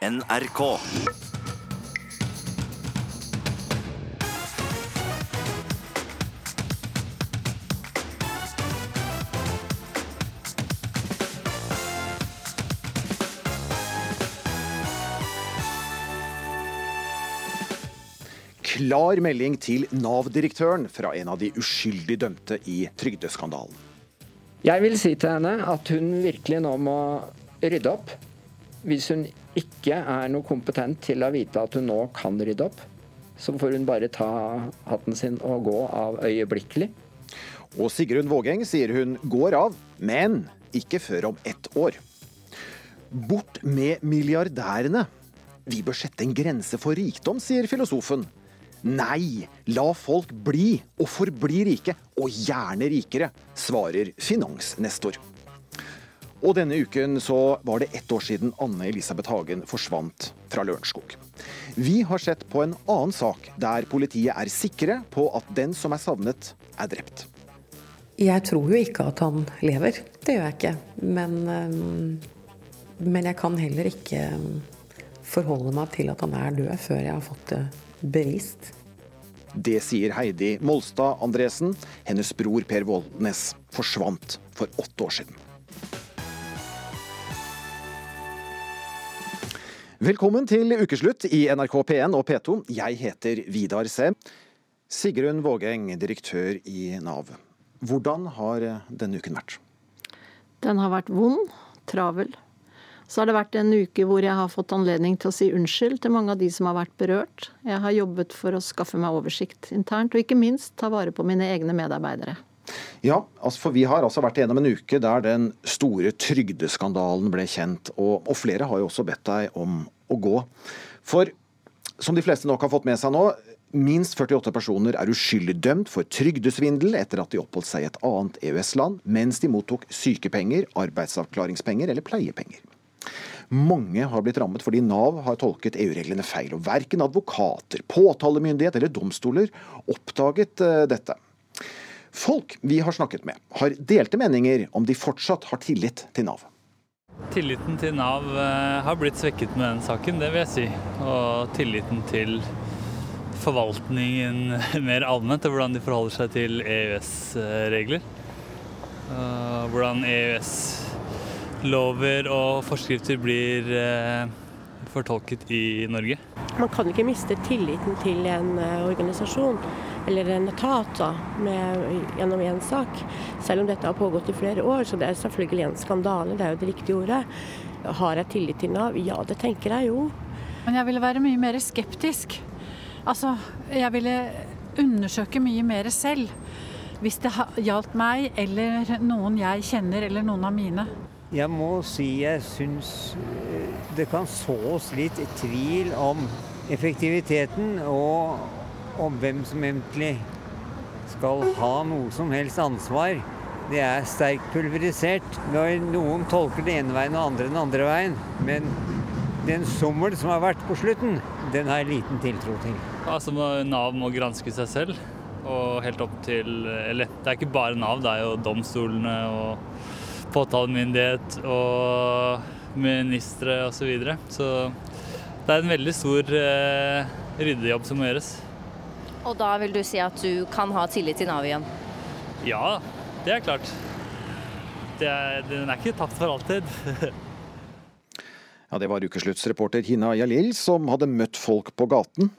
NRK. Klar melding til Nav-direktøren fra en av de uskyldig dømte i trygdeskandalen. Jeg vil si til henne at hun virkelig nå må rydde opp. Hvis hun ikke er noe kompetent til å vite at hun nå kan rydde opp, så får hun bare ta hatten sin og gå av øyeblikkelig. Og Sigrun Vågeng sier hun går av, men ikke før om ett år. Bort med milliardærene. Vi bør sette en grense for rikdom, sier filosofen. Nei, la folk bli og forbli rike, og gjerne rikere, svarer finansnestor. Og denne uken så var det ett år siden Anne Elisabeth Hagen forsvant fra Lørenskog. Vi har sett på en annen sak der politiet er sikre på at den som er savnet, er drept. Jeg tror jo ikke at han lever. Det gjør jeg ikke. Men, men jeg kan heller ikke forholde meg til at han er død før jeg har fått det bevist. Det sier Heidi Molstad Andresen. Hennes bror Per Voldnes forsvant for åtte år siden. Velkommen til ukeslutt i NRK P1 og P2. Jeg heter Vidar Se. Sigrun Vågeng, direktør i Nav. Hvordan har denne uken vært? Den har vært vond, travel. Så har det vært en uke hvor jeg har fått anledning til å si unnskyld til mange av de som har vært berørt. Jeg har jobbet for å skaffe meg oversikt internt, og ikke minst ta vare på mine egne medarbeidere. Ja, altså for vi har altså vært igjennom en uke der den store trygdeskandalen ble kjent, og, og flere har jo også bedt deg om å gå. For som de fleste nok har fått med seg nå, Minst 48 personer er uskyldig dømt for trygdesvindel etter at de oppholdt seg i et annet EØS-land mens de mottok sykepenger, arbeidsavklaringspenger eller pleiepenger. Mange har blitt rammet fordi Nav har tolket EU-reglene feil, og verken advokater, påtalemyndighet eller domstoler oppdaget eh, dette. Folk vi har snakket med, har delte meninger om de fortsatt har tillit til Nav. Tilliten til Nav eh, har blitt svekket med den saken, det vil jeg si. Og tilliten til forvaltningen mer allment, og hvordan de forholder seg til EØS-regler. Hvordan EØS-lover og forskrifter blir eh, fortolket i Norge. Man kan ikke miste tilliten til en eh, organisasjon eller en etat da, med, gjennom én sak. Selv om dette har pågått i flere år, så det er selvfølgelig en skandale. Det er jo det riktige ordet. Har jeg tillit til Nav? Ja, det tenker jeg jo. Men jeg ville være mye mer skeptisk. Altså, jeg ville undersøke mye mer selv. Hvis det gjaldt meg eller noen jeg kjenner eller noen av mine. Jeg må si jeg syns det kan sås litt tvil om effektiviteten og om hvem som egentlig skal ha noe som helst ansvar. Det er sterkt pulverisert når noen tolker det ene veien og andre den andre veien. Men den sommel som har vært på slutten, den har jeg liten tiltro til. Altså Nav må granske seg selv. Og helt opp til Eller det er ikke bare Nav, det er jo domstolene og påtalemyndighet og ministre osv. Så, videre. så det er en veldig stor eh, ryddejobb som må gjøres. Og da vil du si at du kan ha tillit til Nav igjen? Ja, det er klart. Det er, den er ikke tapt for alltid. Ja, Det var ukesluttsreporter Hina Jalil som hadde møtt folk på gaten.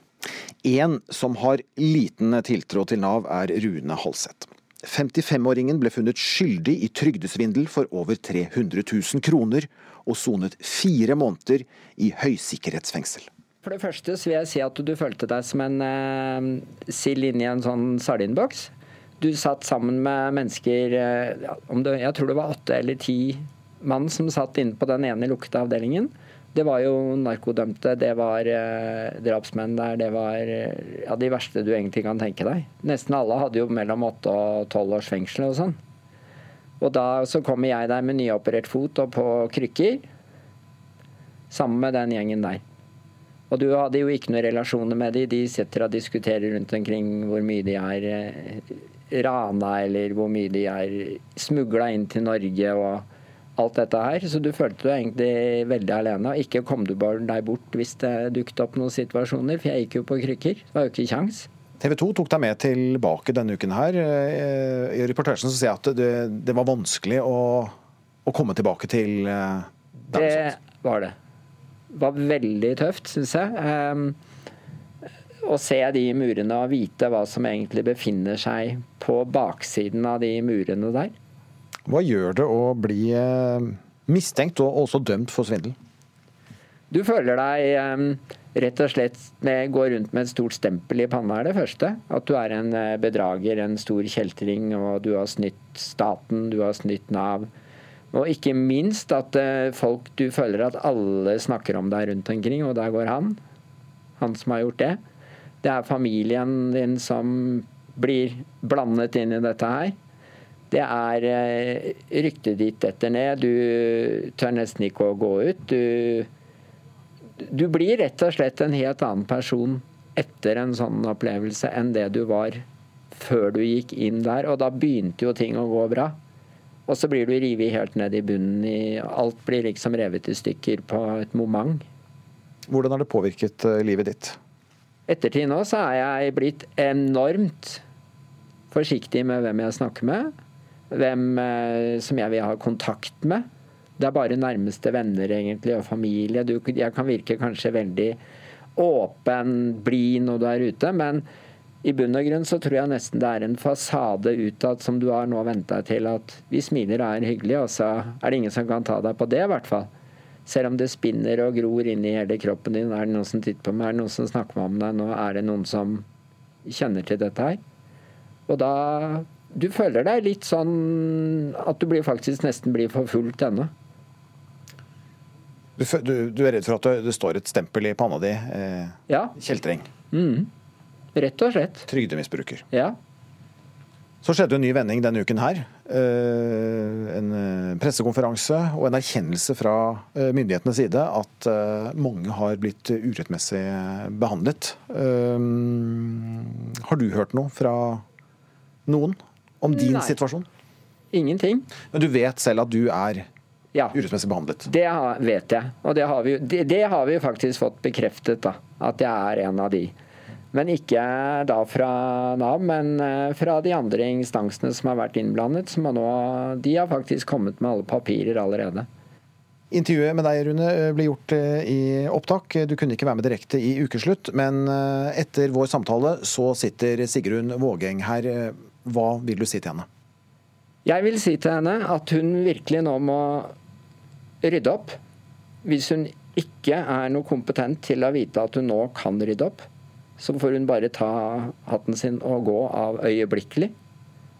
En som har liten tiltro til Nav, er Rune Halseth. 55-åringen ble funnet skyldig i trygdesvindel for over 300 000 kroner, og sonet fire måneder i høysikkerhetsfengsel. For det første så vil jeg si at du følte deg som en eh, sild inni en sånn sardinboks. Du satt sammen med mennesker eh, det, Jeg tror det var åtte eller ti mann som satt inne på den ene lukta avdelingen. Det var jo narkodømte, det var eh, drapsmenn der, det var eh, ja, de verste du egentlig kan tenke deg. Nesten alle hadde jo mellom åtte og tolv års fengsel og sånn. Og da så kommer jeg der med nyoperert fot og på krykker, sammen med den gjengen der. Og du hadde jo ikke noen relasjoner med de, de sitter og diskuterer rundt omkring hvor mye de er eh, rana, eller hvor mye de er smugla inn til Norge, og alt dette her, så du følte deg egentlig veldig alene. Og ikke kom du bare deg bort hvis det dukket opp noen situasjoner, for jeg gikk jo på krykker. Det var jo ikke kjangs. TV 2 tok deg med tilbake denne uken her. Eh, I reportasjen så sier jeg at det, det var vanskelig å, å, komme tilbake til eh, der Det var det. Var veldig tøft, syns jeg. Um, å se de murene og vite hva som egentlig befinner seg på baksiden av de murene der. Hva gjør det å bli eh, mistenkt og også dømt for svindel? Du føler deg um, rett og slett med, går rundt med et stort stempel i panna, er det første. At du er en eh, bedrager, en stor kjeltring, og du har snytt staten, du har snytt Nav. Og ikke minst at uh, folk Du føler at alle snakker om deg rundt omkring, og der går han. Han som har gjort det. Det er familien din som blir blandet inn i dette her. Det er eh, ryktet ditt detter ned. Du tør nesten ikke å gå ut. Du, du blir rett og slett en helt annen person etter en sånn opplevelse enn det du var før du gikk inn der. Og da begynte jo ting å gå bra. Og så blir du revet helt ned i bunnen. I, alt blir liksom revet i stykker på et moment. Hvordan har det påvirket eh, livet ditt? ettertid nå så er jeg blitt enormt forsiktig med hvem jeg snakker med. Hvem eh, som jeg vil ha kontakt med. Det er bare nærmeste venner egentlig og familie. Du, jeg kan virke kanskje veldig åpen, blid når du er ute, men i bunn og grunn så tror jeg nesten det er en fasade utad som du har nå venta til. At vi smiler og er hyggelige, og så er det ingen som kan ta deg på det, i hvert fall. Selv om det spinner og gror inn i hele kroppen din. Er det noen som titter på meg? Er det noen som snakker om deg nå? Er det noen som kjenner til dette her? Og da Du føler deg litt sånn at du blir faktisk nesten blir forfulgt ennå. Du, du, du, er redd for at det, det, står et stempel i panna di? Eh, ja. Kjeltring? Mm. Rett og slett. Trygdemisbruker? Ja. Så skjedde en ny vending denne uken her. Eh, en eh, pressekonferanse og en erkjennelse fra eh, myndighetenes side at mange har blitt urettmessig behandlet. Har du hørt noe fra noen om din Nei. situasjon? Ingenting. Men du vet selv at du er ja. urettmessig behandlet? Det vet jeg. Og det har vi, det, det har vi faktisk fått bekreftet, da. At jeg er en av de. Men ikke da fra Nav, men eh, fra de andre instansene som har vært innblandet. Som nå, de har faktisk kommet med alle papirer allerede. Intervjuet med deg, Rune, ble gjort eh, i opptak. Du kunne ikke være med direkte i ukeslutt, men eh, etter vår samtale så sitter Sigrun Vågeng her. Hva vil du si til henne? Jeg vil si til henne at hun virkelig nå må rydde opp. Hvis hun ikke er noe kompetent til å vite at hun nå kan rydde opp, så får hun bare ta hatten sin og gå av øyeblikkelig.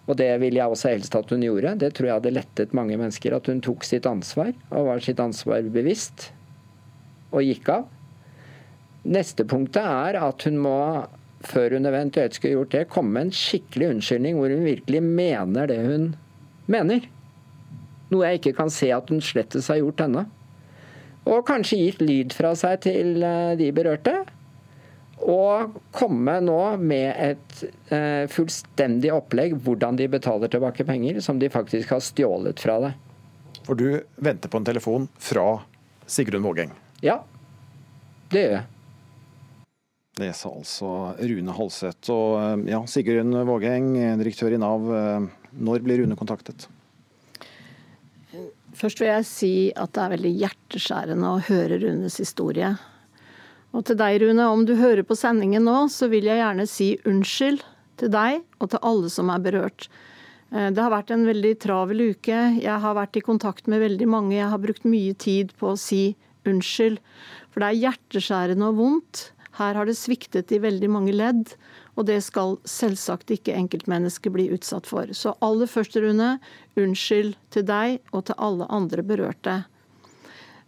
Og det ville jeg også helst at hun gjorde. Det tror jeg hadde lettet mange mennesker. At hun tok sitt ansvar, og var sitt ansvar bevisst, og gikk av. Neste punktet er at hun må, før hun eventuelt skulle gjort det, komme med en skikkelig unnskyldning hvor hun virkelig mener det hun mener. Noe jeg ikke kan se at hun slettes har gjort ennå. Og kanskje gitt lyd fra seg til eh, de berørte. Og komme nå med et eh, fullstendig opplegg hvordan de betaler tilbake penger som de faktisk har stjålet fra deg. For du venter på en telefon fra Sigrun Vågeng? Ja, det gjør jeg. Det sa altså Rune Halseth. Og eh, ja, Sigrun Vågeng, direktør i Nav. Eh, når blir Rune kontaktet? Først vil jeg si at det er veldig hjerteskjærende å høre Runes historie. Og til deg, Rune, om du hører på sendingen nå, så vil jeg gjerne si unnskyld til deg og til alle som er berørt. Eh, det har vært en veldig travel uke. Jeg har vært i kontakt med veldig mange. Jeg har brukt mye tid på å si unnskyld. For det er hjerteskjærende og vondt. Her har det sviktet i veldig mange ledd. Og det skal selvsagt ikke enkeltmennesket bli utsatt for. Så aller først, Rune, unnskyld til deg og til alle andre berørte.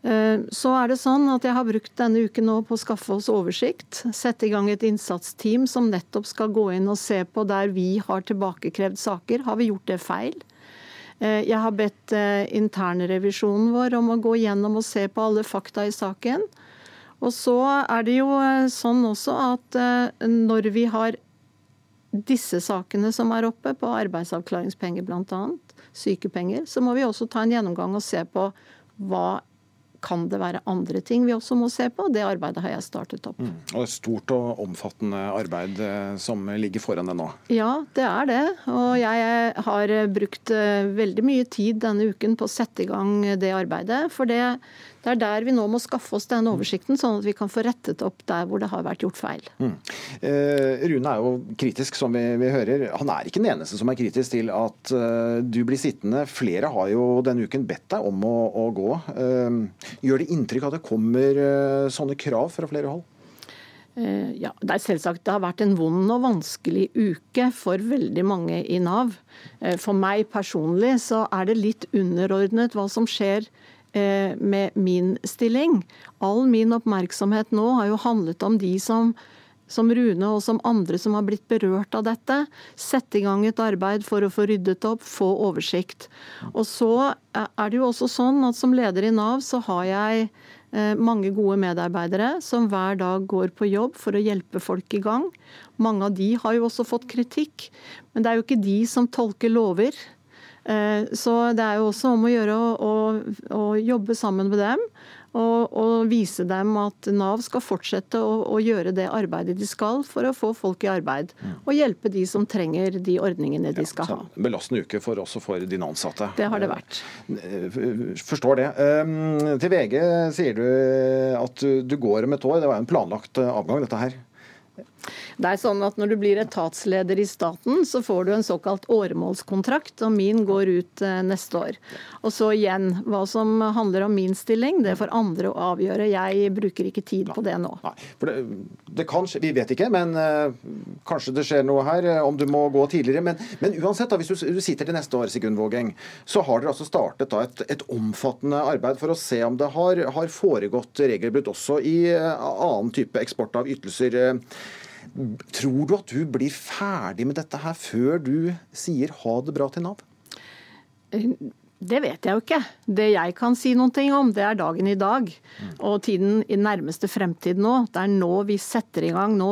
Eh, så er det sånn at jeg har brukt denne uken nå på å skaffe oss oversikt. Sette i gang et innsatsteam som nettopp skal gå inn og se på der vi har tilbakekrevd saker. Har vi gjort det feil? Eh, jeg har bedt eh, internrevisjonen vår om å gå gjennom og se på alle fakta i saken. Og så er det jo sånn også at når vi har disse sakene som er oppe, på arbeidsavklaringspenger bl.a., sykepenger, så må vi også ta en gjennomgang og se på hva kan det være andre ting vi også må se på? Det arbeidet har jeg startet opp. Mm. Og Et stort og omfattende arbeid eh, som ligger foran deg nå? Ja, det er det. Og jeg har brukt eh, veldig mye tid denne uken på å sette i gang det arbeidet. For det, det er der vi nå må skaffe oss den oversikten, sånn at vi kan få rettet opp der hvor det har vært gjort feil. Mm. Eh, Rune er jo kritisk, som vi, vi, hører. Han er ikke den eneste som er kritisk til at uh, du blir sittende. Flere har jo denne uken bedt deg om å, å gå. Uh, gjør det inntrykk at det kommer uh, sånne krav fra flere hold? Ja, Det er selvsagt det har vært en vond og vanskelig uke for veldig mange i Nav. For meg personlig så er det litt underordnet hva som skjer Eh, med min stilling. All min oppmerksomhet nå har jo handlet om de som, som Rune og som andre som har blitt berørt av dette. Sette i gang et arbeid for å få ryddet opp, få oversikt. Og så er det jo også sånn at som leder i Nav så har jeg eh, mange gode medarbeidere som hver dag går på jobb for å hjelpe folk i gang. Mange av de har jo også fått kritikk, men det er jo ikke de som tolker lover. Eh, så det er jo også om å gjøre å, å, å jobbe sammen med dem. Og, og, vise dem at Nav skal fortsette å, å, gjøre det arbeidet de skal for å få folk i arbeid. Mm. Og hjelpe de som trenger de ordningene de skal ha. Belastende uke for, også for dine ansatte. Det har det vært. Eh, forstår det. Um, til VG sier du at du går om et år. Det var en planlagt avgang, dette her. Det er sånn at Når du blir etatsleder i staten, så får du en såkalt åremålskontrakt, og min går ut eh, neste år. Og så igjen, hva som handler om min stilling, det får andre å avgjøre. Jeg bruker ikke tid på det nå. Nei, for det, det kan Vi vet ikke, men uh, kanskje det skjer noe her, eh, om du må gå tidligere. Men, men uansett, da, hvis du, du, sitter til neste år, Sigurd Vågeng, så har dere altså startet da, et, et, omfattende arbeid for å se om det har, har foregått regelbrudd også i annen type eksport av ytelser. Tror du at du blir ferdig med dette her før du sier ha det bra til Nav? Det vet jeg jo ikke. Det jeg kan si noen ting om, det er dagen i dag. Og tiden i nærmeste fremtid nå. Det er nå vi setter i gang. Nå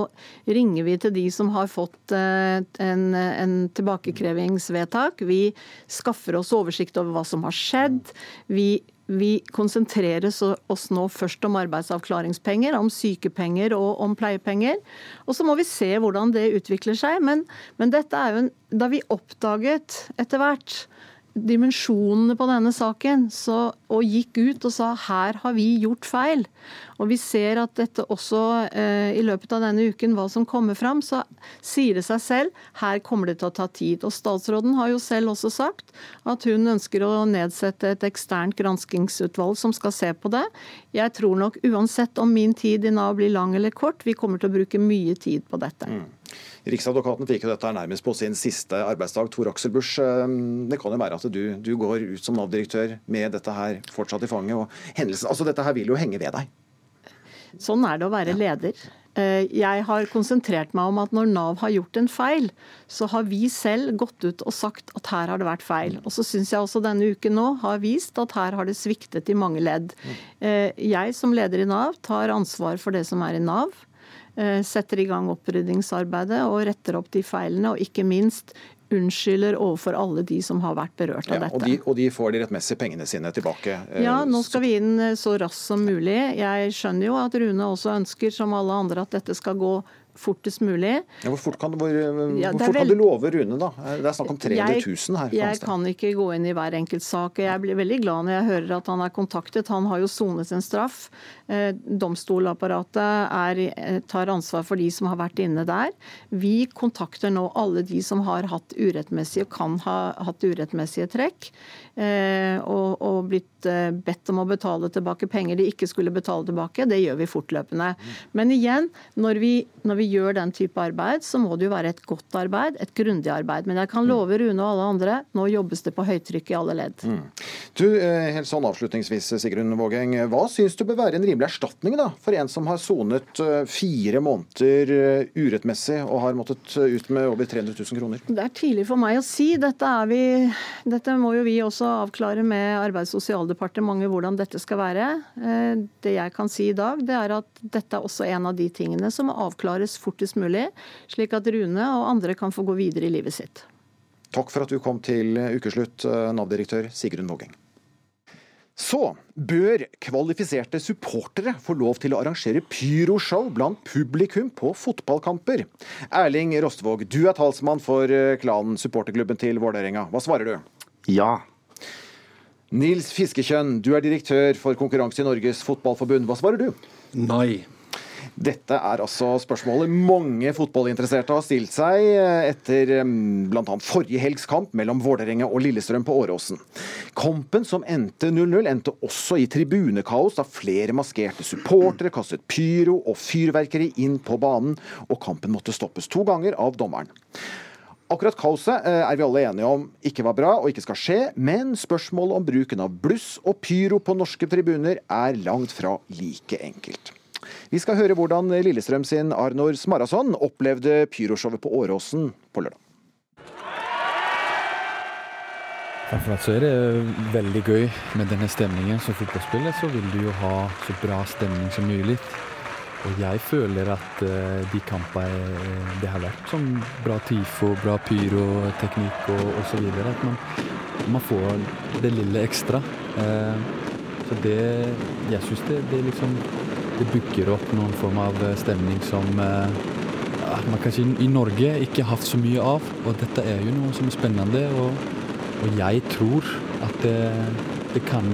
ringer vi til de som har fått eh, en, en tilbakekrevingsvedtak. Vi skaffer oss oversikt over hva som har skjedd. Vi vi konsentrerer oss nå først om arbeidsavklaringspenger, om sykepenger og om pleiepenger. Og så må vi se hvordan det utvikler seg. Men, men dette er jo en, da vi oppdaget etter hvert dimensjonene på denne saken så, og gikk ut og sa her har vi gjort feil. Og vi ser at dette også eh, i løpet av denne uken, hva som kommer fram, så sier det seg selv her kommer det til å ta tid. Og statsråden har jo selv også sagt at hun ønsker å nedsette et eksternt granskingsutvalg som skal se på det. Jeg tror nok uansett om min tid i Nav blir lang eller kort, vi kommer til å bruke mye tid på dette. Mm. Riksadvokaten fikk jo dette nærmest på sin siste arbeidsdag, Tor Aksel Busch. Ehm, det kan jo være at du, du går ut som Nav-direktør med dette her fortsatt i fanget. og hendelsen, altså Dette her vil jo henge ved deg. Sånn er det å være leder. Eh, jeg har konsentrert meg om at når Nav har gjort en feil, så har vi selv gått ut og sagt at her har det vært feil. Og så syns jeg også denne uken nå har vist at her har det sviktet i mange ledd. Eh, jeg som leder i Nav tar ansvar for det som er i Nav. Eh, setter i gang oppryddingsarbeidet og retter opp de feilene, og ikke minst unnskylder overfor alle de som har vært berørt av ja, dette. Og de, og de, får de rettmessige pengene sine tilbake? Eh, ja, nå skal vi inn eh, så raskt som mulig. Jeg skjønner jo at Rune også ønsker, som alle andre, at dette skal gå fortest mulig. Ja, hvor fort, kan, du, hvor ja, fort kan, du love Rune, da? Det er snakk om 300 000 her. Jeg, kan ikke gå inn i hver enkelt sak. Jeg blir veldig glad når jeg hører at han er kontaktet. Han har jo sonet sin straff. Eh, domstolapparatet er, eh, tar ansvar for de som har vært inne der. Vi kontakter nå alle de som har hatt urettmessige, kan ha hatt urettmessige trekk. Eh, og, og, blitt eh, bedt om å betale tilbake penger de ikke skulle betale tilbake. Det gjør vi fortløpende. Men igjen, når vi, når vi gjør den type arbeid, så må det jo være et godt arbeid, et grundig arbeid. Men jeg kan love Rune og alle andre, nå jobbes det på høytrykk i alle ledd. Mm. Du, eh, helt sånn avslutningsvis, Sigrun Vågeng. Hva syns du bør være en rimelig erstatning da, for en som har sonet fire måneder urettmessig og har måttet ut med over 300 000 kroner? Det er tidlig for meg å si. Dette, vi, dette må jo vi også avklare med Arbeids- og sosialdepartementet hvordan dette skal være. Eh, det jeg kan si i dag, det er at dette er også en av de tingene som må avklares løs fortest mulig, slik at Rune og andre kan få gå videre i livet sitt. Takk for at du kom til ukeslutt, Nav-direktør Sigrun Vågeng. Så bør kvalifiserte supportere få lov til å arrangere pyroshow blant publikum på fotballkamper. Erling Rostvåg, du er talsmann for klanen supporterklubben til Vålerenga. Hva svarer du? Ja. Nils Fiskekjønn, du er direktør for Konkurranse i Norges Fotballforbund. Hva svarer du? Nei. Dette er altså spørsmålet mange fotballinteresserte har stilt seg eh, etter mm, bl.a. forrige helgs kamp mellom Vålerenga og Lillestrøm på Åråsen. Kampen som endte 0-0, endte også i tribunekaos da flere maskerte supportere kastet pyro og fyrverkeri inn på banen, og kampen måtte stoppes to ganger av dommeren. Akkurat kaoset eh, er vi alle enige om ikke var bra og ikke skal skje, men spørsmålet om bruken av bluss og pyro på norske tribuner er langt fra like enkelt. Vi skal høre hvordan Lillestrøm sin Arnor Smarason opplevde pyroshowet på Åråsen på lørdag. Framfor alt så er det veldig gøy med denne stemningen. Som fotballspiller så vil du jo ha så bra stemning som mulig. Og jeg føler at uh, de kampene det har vært som bra TIFO, bra pyroteknikk og osv. At man, man, får det lille ekstra. Uh, så det Jeg syns det, det, liksom Det bygger opp noen form av stemning som uh, man kanskje i Norge ikke har hatt så mye av. Og dette er jo noe som er spennende. Og, og jeg tror at det, det, kan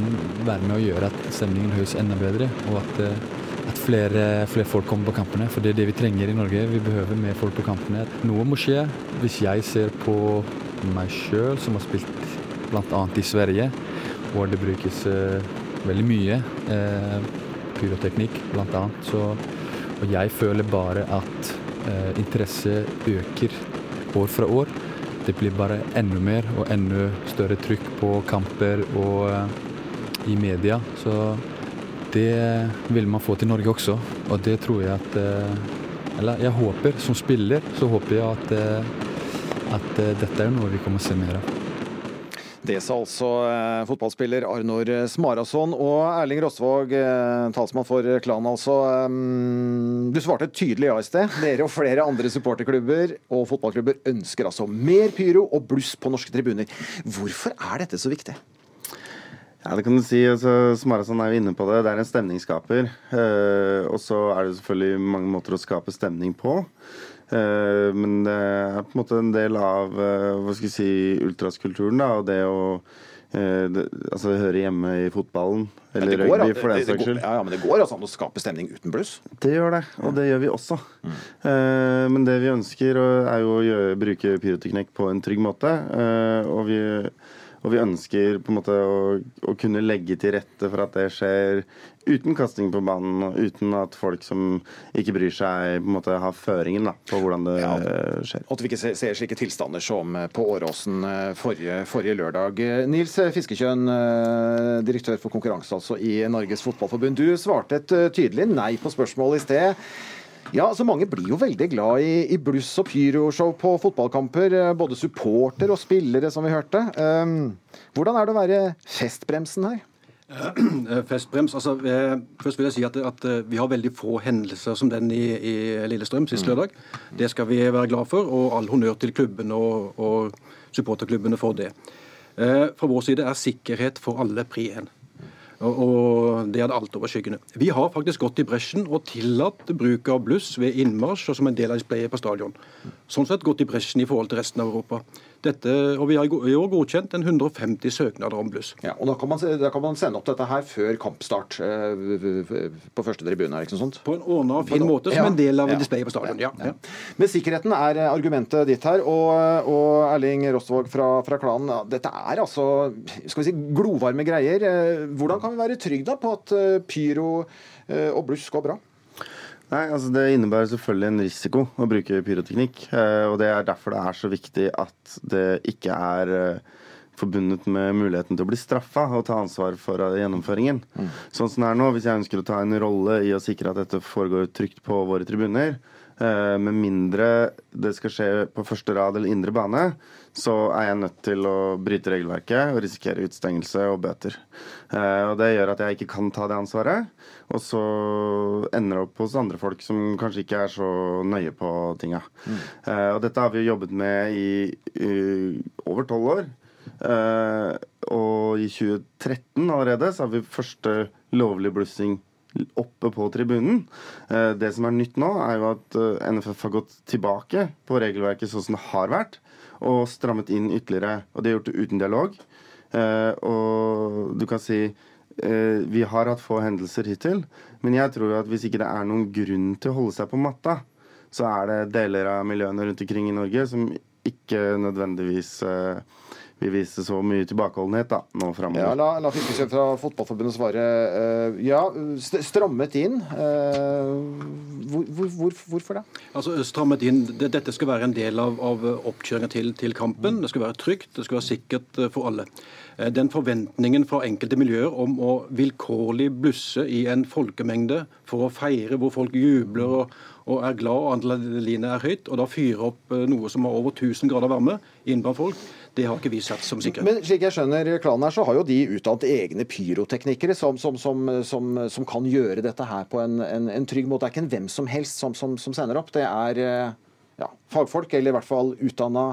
være med å gjøre at stemningen høres enda bedre. og at at flere, flere, folk kommer på kampene. For det er det vi trenger i Norge. Vi behøver mer folk på kampene. Noe må skje. Hvis jeg ser på meg sjøl, som har spilt bl.a. i Sverige, hvor det brukes veldig mye uh, pyroteknikk, bl.a. Og jeg føler bare at eh, interesse øker år fra år. Det blir bare enda mer og enda større trykk på kamper og i media. Så det vil man få til Norge også, og det tror jeg at eh, Eller jeg håper, som spiller, så håper jeg at, eh, at eh, dette er noe vi kommer å se mer av. Det sa altså fotballspiller Arnor Smarason og Erling Rosvåg, talsmann for klanen altså. Du svarte tydelig ja i sted. Dere og flere andre supporterklubber og fotballklubber ønsker altså mer pyro og bluss på norske tribuner. Hvorfor er dette så viktig? Ja, det kan du si. altså Smarason er jo inne på det. Det er en stemningsskaper. Eh, og så er det selvfølgelig mange måter å skape stemning på. Eh, men det er på en måte en del av eh, hva skal jeg si, ultraskulturen. da, og det å eh, det, altså høre hjemme i fotballen. Eller rugby, for den saks skyld. Ja, ja, men det går altså an å skape stemning uten bluss? Det gjør det, og det gjør vi også. Mm. Eh, men det vi ønsker, er jo å gjøre, bruke pyroteknikk på en trygg måte. Eh, og vi og vi ønsker på en måte å, å, kunne legge til rette for at det skjer uten kasting på banen, og uten at folk som ikke bryr seg, på en måte har føringen da, på hvordan det ja, skjer. At vi ikke ser slike tilstander som på Åråsen eh, forrige, forrige lørdag. Nils Fiskekjønn, eh, direktør for konkurranse altså i Norges Fotballforbund. Du svarte et eh, tydelig nei på spørsmålet i sted. Ja, altså Mange blir jo veldig glad i, i bluss og pyroshow på fotballkamper. Eh, både supporter og spillere, som vi hørte. Um, hvordan er det å være festbremsen her? Eh, festbrems, altså Først vil jeg si at, at, vi har veldig få hendelser som den i, i Lillestrøm sist mm. lørdag. Det skal vi være glad for, og all honnør til klubbene og, og supporterklubbene for det. Eh, fra vår side er sikkerhet for alle pri 1. Og det er det altoverskyggende. Vi har faktisk gått i bresjen og tillatt bruk av bluss ved innmarsj og som en del av displayet på stadion. Sånn sett gått i bresjen i forhold til resten av Europa. Dette, og Vi har i år godkjent en 150 søknader om bluss. Ja, og da kan, man, da kan, man, sende opp dette her før kampstart eh, på første tribune? ikke sånt? På en ordna og fin måte, som ja, en del av ja, displayet på stadion. ja. ja. Men sikkerheten er eh, argumentet ditt her. Og, og Erling Rostvåg fra, fra klanen, dette er altså skal vi si, glovarme greier. Eh, hvordan kan vi være trygge på at pyro og bluss går bra? Nei, altså Det innebærer selvfølgelig en risiko å bruke pyroteknikk. Eh, og Det er derfor det er så viktig at det ikke er eh, forbundet med muligheten til å bli straffa og ta ansvar for gjennomføringen. gjennomføringen. Sånn som det er nå, Hvis jeg ønsker å ta en rolle i å sikre at dette foregår trygt på våre tribuner, med mindre det skal skje på første rad eller indre bane, så er jeg nødt til å bryte regelverket og risikere utstengelse og bøter. Uh, og Det gjør at jeg ikke kan ta det ansvaret, og så ender det opp hos andre folk som kanskje ikke er så nøye på tinga. Mm. og dette har vi jo jobbet med i, i over tolv år. Uh, og i 2013 allerede så har vi første lovlig blussing oppe på tribunen. Det som er nytt nå, er jo at NFF har gått tilbake på regelverket sånn som det har vært, og strammet inn ytterligere. Og det er gjort uten dialog. Og du kan si vi har hatt få hendelser hittil, men jeg tror at hvis ikke det er noen grunn til å holde seg på matta, så er det deler av miljøene rundt omkring i Norge som ikke nødvendigvis uh, vil viste så mye tilbakeholdenhet da, nå framover. Ja, la, la Fiskesjø fra Fotballforbundet svare. Uh, ja, st strammet inn. Uh, hvor, hvor, hvorfor det? Altså, strammet inn, Dette skal være en del av, av oppkjøringa til, til, kampen. Det skal være trygt, det skal være sikkert for alle. Den forventningen fra enkelte miljøer om å vilkårlig blusse i en folkemengde for å feire, hvor folk jubler og, og er glad og adrenalinet er høyt, og da fyre opp noe som har over 1000 grader varme innenfor folk, det har ikke vi sett som sikkerhet. Men slik jeg skjønner klanen her, så har jo de utdannet egne pyroteknikere som, som, som, som, kan gjøre dette her på en, en, en, trygg måte. Det er ikke en hvem som helst som, sender opp. Det er ja, fagfolk, eller i hvert fall utdanna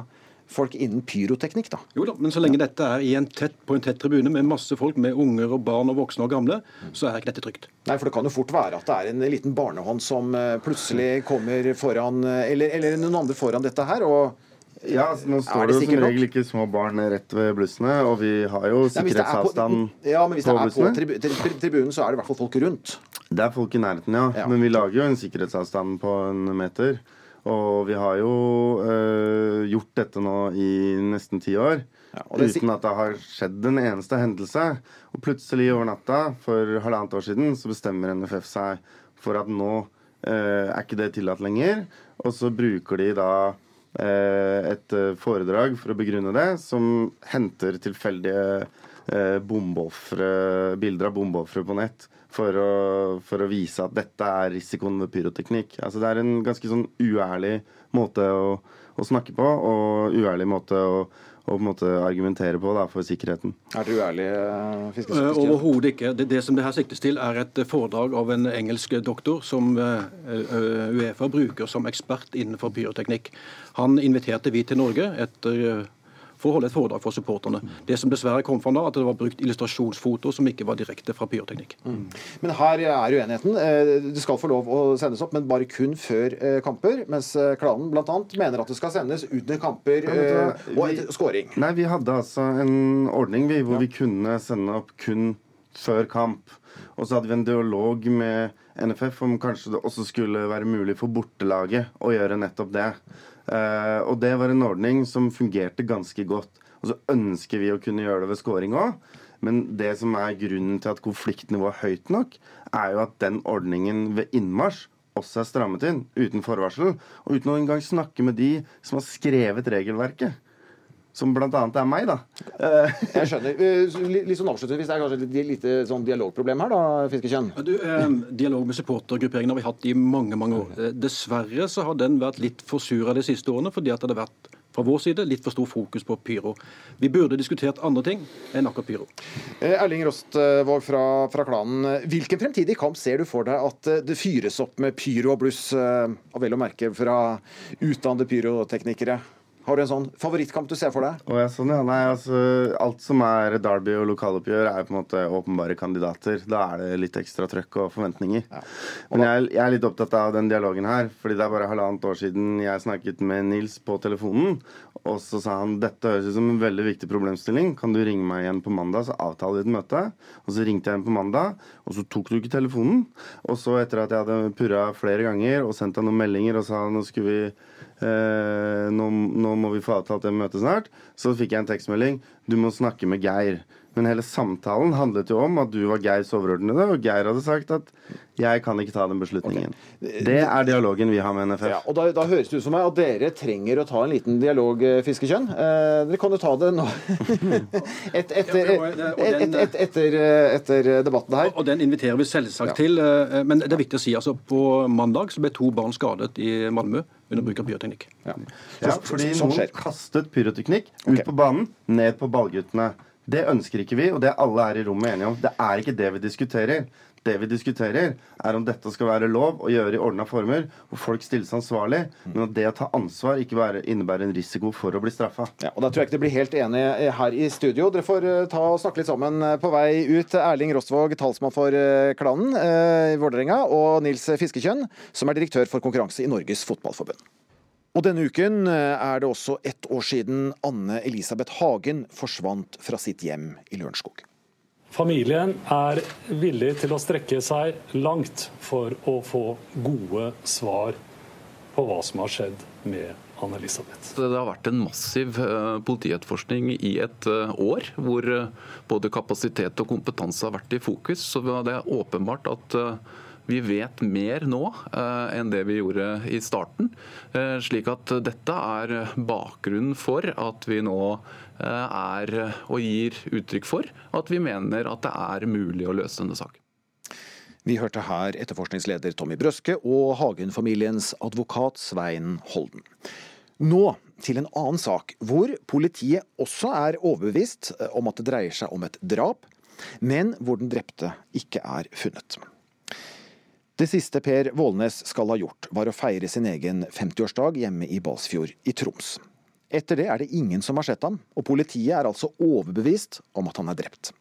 folk innen pyroteknikk, da. Jo da, men så lenge dette er en tett, på en tett tribune med masse folk, med unger og barn og voksne og gamle, så er ikke dette trygt. Nei, for det kan jo fort være at det er en liten barnehånd som plutselig kommer foran, eller, eller noen andre foran dette her. og ja, altså, Nå står det, det jo som regel ikke små barn rett ved blussene, og vi har jo sikkerhetsavstand på, ja, men hvis det er på tribu, tribunen, så er det i hvert fall folk rundt. Det er folk i nærheten, ja. ja. Men vi lager jo en sikkerhetsavstand på en meter. Og vi har jo øh, gjort dette nå i nesten ti år. Ja, uten at det har skjedd en eneste hendelse. Og plutselig over natta, for halvannet år siden, så bestemmer NFF seg for at nå øh, er ikke det tillatt lenger. Og så bruker de da et eh, foredrag for å begrunne det, som henter tilfeldige eh, bilder av bombeofre på nett for å, for å, vise at dette er risikoen ved pyroteknikk. Altså Det er en ganske sånn uærlig måte å, å snakke på, og uærlig måte å å på en måte argumentere på da, for sikkerheten. Er dere uærlige? fiskeskristian? Uh, Overhodet ikke. Det, det, som det her siktes til, er et foredrag av en engelsk doktor som uh, Uefa bruker som ekspert innenfor pyroteknikk. Han inviterte vi til Norge etter for å holde et foredrag for supporterne. Det som dessverre kom fram da, at det var brukt illustrasjonsfoto som ikke var direkte fra pyroteknikk. Mm. Men her er uenigheten. Det skal få lov å sendes opp, men bare kun før kamper. Mens klanen bl.a. mener at det skal sendes under kamper og etter scoring. Nei, vi hadde altså en ordning vi, hvor ja. vi kunne sende opp kun før kamp. Og så hadde vi en dialog med NFF om kanskje det også skulle være mulig for bortelaget å gjøre nettopp det. Uh, og det var en ordning som fungerte ganske godt. Og så ønsker vi å kunne gjøre det ved scoring òg. Men det som er grunnen til at konfliktnivået er høyt nok, er jo at den ordningen ved innmarsj også er strammet inn uten forvarsel. Og uten å engang snakke med de som har skrevet regelverket som bl.a. er meg, da. Jeg skjønner. Eh, litt sånn avslutningsvis, Det er kanskje et lite sånn dialogproblem her, da, Fiskekjønn? Du, eh, dialog med supportergrupperingen har vi hatt i mange mange år. Eh, dessverre så har den vært litt forsura de siste årene, fordi at det har vært fra vår side litt for stor fokus på pyro. Vi burde diskutert andre ting enn akkurat pyro. Eh, Erling Rostvåg fra, fra, klanen. Hvilken fremtidig kamp ser du for deg at det fyres opp med pyro og bluss, og vel å merke fra utdannede pyroteknikere? Har du en sånn favorittkamp du ser for deg? Oh, ja, sånn, ja. Nei, altså, alt som er Derby og lokaloppgjør, er på en måte åpenbare kandidater. Da er det litt ekstra trøkk og forventninger. Ja. Og Men jeg, jeg, er litt opptatt av den dialogen her, fordi det er bare halvannet år siden jeg snakket med Nils på telefonen, og så sa han dette høres ut som en veldig viktig problemstilling. Kan du ringe meg igjen på mandag, så avtaler vi et møte? Og så ringte jeg igjen på mandag, og så tok du ikke telefonen. Og så etter at jeg hadde purra flere ganger og sendt deg noen meldinger og sa nå skulle vi nå, nå, må vi få avtalt det møtet snart. Så fikk jeg en tekstmelding. Du må snakke med Geir. Men hele samtalen handlet jo om at du var Geirs overordnede, og Geir hadde sagt at jeg kan ikke ta den beslutningen. Okay. Det er dialogen vi har med NFF. Ja, og da, da, høres det ut som meg at dere trenger å ta en liten dialog, eh, Fiskekjønn. Eh, dere kan jo ta det nå. et, etter, et, et, etter, etter, debatten her. Og den inviterer vi selvsagt ja. til. Eh, men det er viktig å si altså på mandag så ble to barn skadet i Malmö under bruk av pyroteknikk. Ja. ja fordi noen kastet pyroteknikk ut okay. på banen, ned på ballguttene. Det ønsker ikke vi, og det er alle her i rommet enige om. Det er ikke det vi diskuterer. Det vi diskuterer, er om dette skal være lov å gjøre i ordna former, hvor folk stilles ansvarlig, men at det å ta ansvar ikke være, innebærer en risiko for å bli straffa. Ja, og Da tror jeg ikke det blir helt enige her i studio. Dere får eh, ta og snakke litt sammen eh, på vei ut. Erling Rostvåg, talsmann for eh, klanen i Vålerenga, og Nils Fiskekjønn, som er direktør for konkurranse i Norges Fotballforbund. Og denne uken eh, er det også ett år siden Anne Elisabeth Hagen forsvant fra sitt hjem i Lørenskog. Familien er villig til å strekke seg langt for å få gode svar på hva som har skjedd med Anne Elisabeth. Det har vært en massiv eh, politietterforskning i et eh, år, hvor både kapasitet og kompetanse har vært i fokus. Så det er åpenbart at vi vet mer nå eh, enn det vi gjorde i starten. Eh, slik at dette er bakgrunnen for at vi nå eh, er og gir uttrykk for at vi mener at det er mulig å løse denne saken. Vi hørte her etterforskningsleder Tommy Brøske og Hagen-familiens advokat Svein Holden. Nå til en annen sak, hvor politiet også er overbevist om at det dreier seg om et drap, men hvor den drepte ikke er funnet. Det siste Per Vålnes skal ha gjort, var å feire sin egen 50-årsdag hjemme i Balsfjord i Troms. Etter det er det ingen som har sett ham, og politiet er altså overbevist om at han er drept.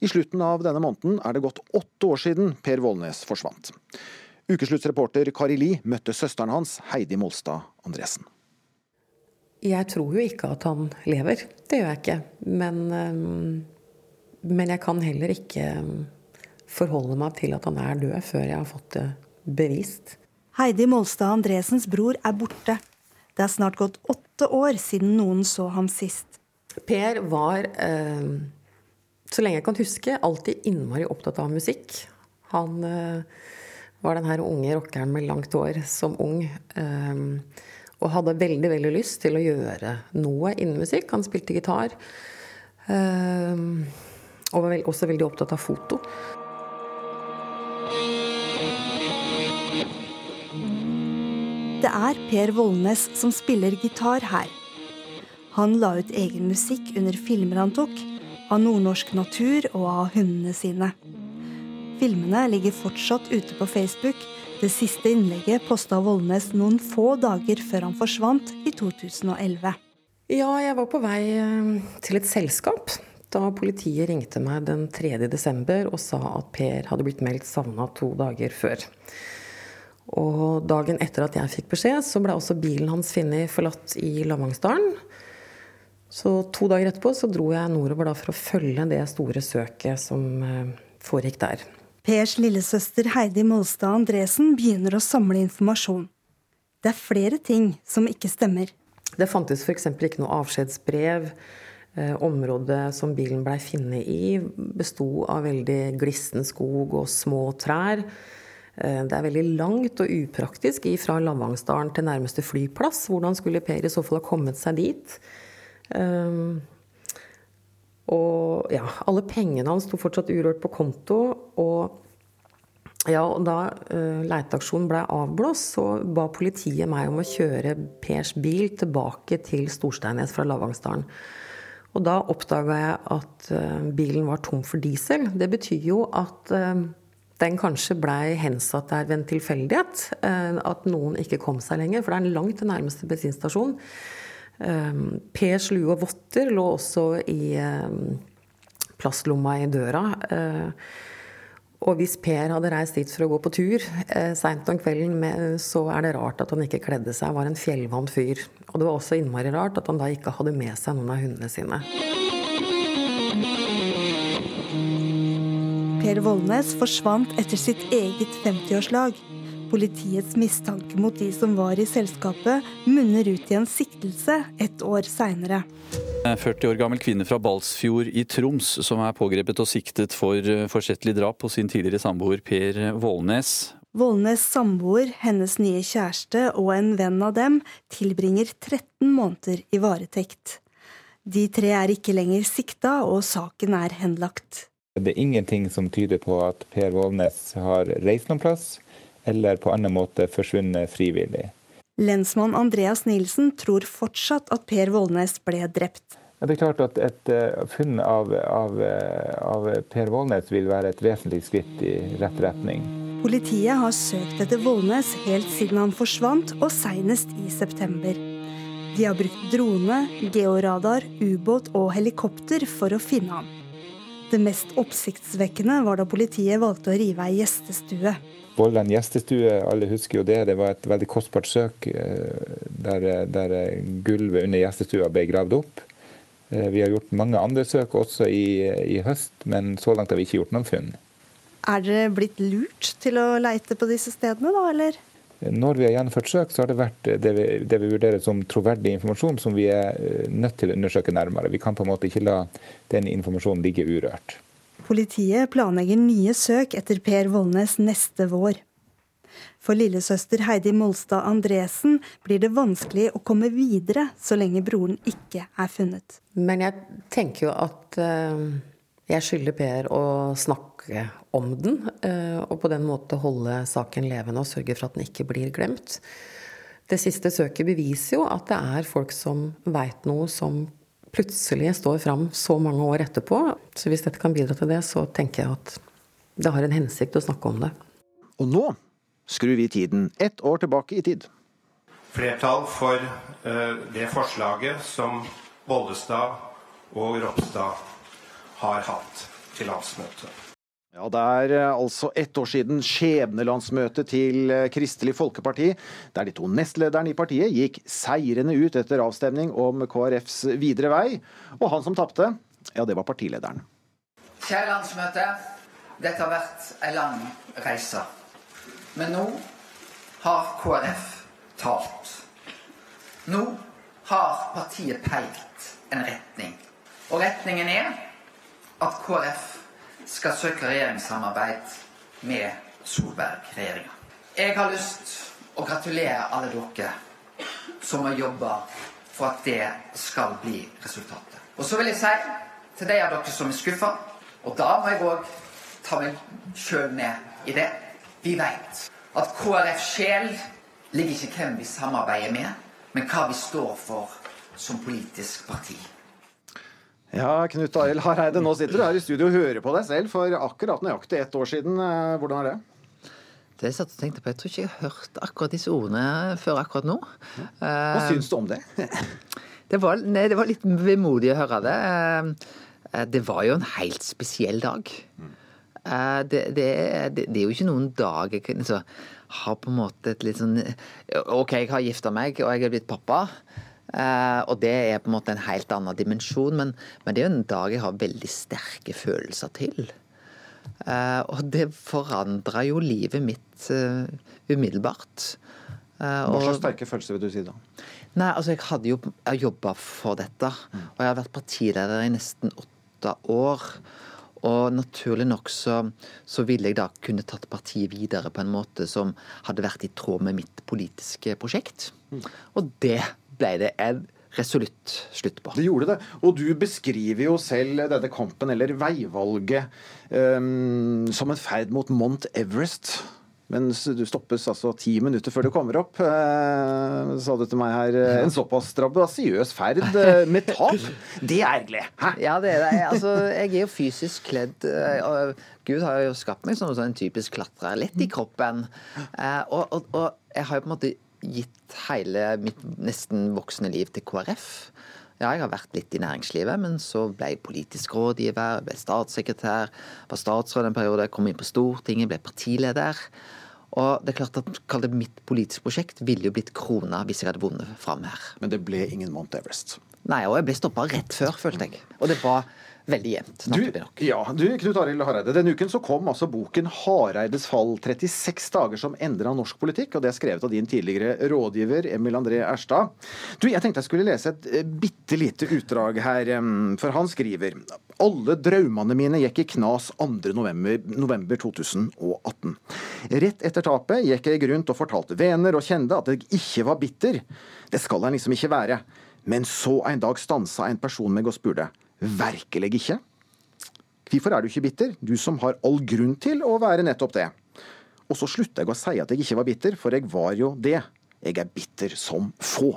I slutten av denne måneden er det gått åtte år siden Per Vålnes forsvant. Ukesluttsreporter Kari Li møtte søsteren hans, Heidi Molstad Andresen. Jeg tror jo ikke at han lever. Det gjør jeg ikke. Men, men jeg kan heller ikke forholde meg til at han er død, før jeg har fått det bevist. Heidi Molstad Andresens bror er borte. Det er snart gått åtte år siden noen så ham sist. Per var, eh, så lenge jeg kan huske, alltid innmari opptatt av musikk. Han eh, var den her unge rockeren med langt hår som ung. Eh, og hadde veldig veldig lyst til å gjøre noe innen musikk. Han spilte gitar. Og var også veldig opptatt av foto. Det er Per Vollnes som spiller gitar her. Han la ut egen musikk under filmer han tok, av nordnorsk natur og av hundene sine. Filmene ligger fortsatt ute på Facebook. Det siste innlegget posta Vollnes noen få dager før han forsvant i 2011. Ja, jeg var på vei eh, til et selskap da politiet ringte meg den 3. desember og sa at Per hadde blitt meldt savna to dager før. Og dagen etter at jeg fikk beskjed, så ble også bilen hans funnet forlatt i Lavangsdalen. Så to dager etterpå så dro jeg nordover for å følge det store søket som eh, foregikk der. Pers lillesøster Heidi Molstad Andresen begynner å samle informasjon. Det er flere ting som ikke stemmer. Det fantes f.eks. ikke noe avskjedsbrev. Eh, området som bilen blei funnet i, besto av veldig glissen skog og små trær. Eh, det er veldig langt og upraktisk fra Lavangsdalen til nærmeste flyplass. Hvordan skulle Per i så fall ha kommet seg dit? Um, og ja, alle pengene hans sto fortsatt urørt på konto. Og ja, da uh, leteaksjonen ble avblåst, så ba politiet meg om å kjøre Pers bil tilbake til Storsteinnes fra Lavangsdalen. Og da oppdaga jeg at uh, bilen var tom for diesel. Det betyr jo at den kanskje blei hensatt der ved en tilfeldighet. Eh, at noen ikke kom seg lenger, for det er langt til nærmeste bensinstasjon. Per slue og votter lå også i eh, plastlomma i døra. Og hvis Per hadde reist dit for å gå på tur eh, seint om kvelden, med, så er det rart at han ikke kledde seg. var en fjellvant fyr. Og det var også innmari rart at han da ikke hadde med seg noen av hundene sine. Per Vollnes forsvant etter sitt eget 50-årslag. Politiets mistanke mot de som var i selskapet, munner ut i en siktelse et år seinere. 40 år gammel kvinne fra Balsfjord i Troms som er pågrepet og siktet for eh, forsettlig drap på sin tidligere samboer Per Vålnes. Vålnes samboer, hennes nye kjæreste og en venn av dem tilbringer 13 måneder i varetekt. De tre er ikke lenger sikta, og saken er henlagt. Det er ingenting som tyder på at Per Vålnes har reist noen plass, eller på annen måte forsvunnet frivillig. Lensmann Andreas Nilsen tror fortsatt at Per Vålnes ble drept. Det er klart at Et uh, funn av, av, av, Per Vålnes vil være et vesentlig skritt i rett retning. Politiet har søkt etter Vålnes helt siden han forsvant, og senest i september. De har brukt drone, georadar, ubåt og helikopter for å finne ham. Det mest oppsiktsvekkende var da politiet valgte å rive ei gjestestue. Vollan gjestestue, alle husker jo det. Det var et veldig kostbart søk eh, der, der gulvet under gjestestua ble gravd opp. Eh, vi har gjort mange andre søk også i, i, høst, men så langt har vi ikke gjort noen funn. Er dere blitt lurt til å leite på disse stedene, da, eller? Når vi har gjennomført søk, så har det vært det vi, det vi, vurderer som troverdig informasjon som vi er eh, nødt til å undersøke nærmere. Vi kan på en måte ikke la den informasjonen ligge urørt. Politiet planlegger nye søk etter Per Vollnes neste vår. For lillesøster Heidi Molstad Andresen blir det vanskelig å komme videre så lenge broren ikke er funnet. Men jeg tenker jo at uh, jeg skylder Per å snakke om den, uh, og på den måte holde saken levende og sørge for at den ikke blir glemt. Det siste søket beviser jo at det er folk som veit noe som plutselig står fram så mange år etterpå. Så hvis dette kan bidra til det, så tenker jeg at det har en hensikt å snakke om det. Og nå skrur vi tiden ett år tilbake i tid. Flertall for uh, det forslaget som Bollestad og Ropstad har hatt til landsmøtet. Ja, Det er eh, altså ett år siden skjebnelandsmøtet til eh, Kristelig Folkeparti, der de to nestlederne i partiet gikk seirende ut etter avstemning om KrFs videre vei. Og han som tapte, ja, det var partilederen. Kjære landsmøte. Dette har vært en lang reise. Men nå har KrF talt. Nå har partiet peilt en retning. Og retningen er at KrF skal søke regjeringssamarbeid med Solberg-regjeringa. Jeg har lyst å gratulere alle dere som har jobba for at det skal bli resultatet. Og så vil jeg si til de av dere som er skuffa, og da må jeg òg ta meg sjøl ned i det Vi veit at KrF sjel ligger ikke hvem vi samarbeider med, men hva vi står for som politisk parti. Ja, Knut Arild Hareide, nå sitter du her i studio og hører på deg selv for akkurat nøyaktig ett år siden. Eh, hvordan er det? Det jeg satt og tenkte på, Jeg tror ikke jeg har hørt akkurat disse ordene før akkurat nå. Hva uh, syns du om det? det, var, nei, det var litt vemodig å høre det. Uh, det var jo en helt spesiell dag. Uh, det, det, det, er jo ikke noen dag jeg altså, har på en måte et litt sånn OK, jeg har gifta meg, og jeg er blitt pappa. Uh, og det er på en måte en helt annen dimensjon, men, men, det er jo en dag jeg har veldig sterke følelser til. Uh, og det forandra jo livet mitt uh, umiddelbart. Hva slags sterke følelser vil du si da? Nei, altså Jeg hadde jo jobba for dette. Mm. Og jeg har vært partileder i nesten åtte år. Og naturlig nok så, så, ville jeg da kunne tatt partiet videre på en måte som hadde vært i tråd med mitt politiske prosjekt. Mm. Og det ble det en resolutt slutt på. Det gjorde det. Og du beskriver jo selv denne kampen, eller veivalget, um, som en ferd mot Mount Everest. Mens du stoppes altså ti minutter før du kommer opp, eh, sa du til meg her. Eh, en såpass strabasiøs ferd eh, med tap. Det er ergerlig. Ja, det er det. Altså, jeg er jo fysisk kledd. Og Gud har jo skapt meg som en typisk klatrer. Lett i kroppen. Og, og, og jeg har jo på en måte gitt hele mitt nesten voksne liv til KrF. Ja, jeg har vært litt i næringslivet, men så ble jeg politisk rådgiver, ble statssekretær, var statsråd en periode, kom inn på Stortinget, ble partileder. Og det er klart at Mitt politiske prosjekt ville jo blitt krona hvis jeg hadde vunnet fram her. Men det ble ingen Mount Everest? Nei, og jeg ble stoppa rett før, følte jeg. Og det var veldig jevnt. Du, ja, du, Knut Arild Hareide. Denne uken så kom altså boken 'Hareides fall'. 36 dager som endra norsk politikk. og Det er skrevet av din tidligere rådgiver Emil André Erstad. Du, Jeg tenkte jeg skulle lese et eh, bitte lite utdrag her, for han skriver alle draumene mine gikk i knas 2. November, november 2018. Rett etter tapet gikk jeg rundt og fortalte venner og kjente at jeg ikke var bitter. Det skal en liksom ikke være. Men så en dag stansa en person meg og spurte Virkelig ikke? Hvorfor er du ikke bitter, du som har all grunn til å være nettopp det? Og så slutta jeg å si at jeg ikke var bitter, for jeg var jo det. Jeg er bitter som få.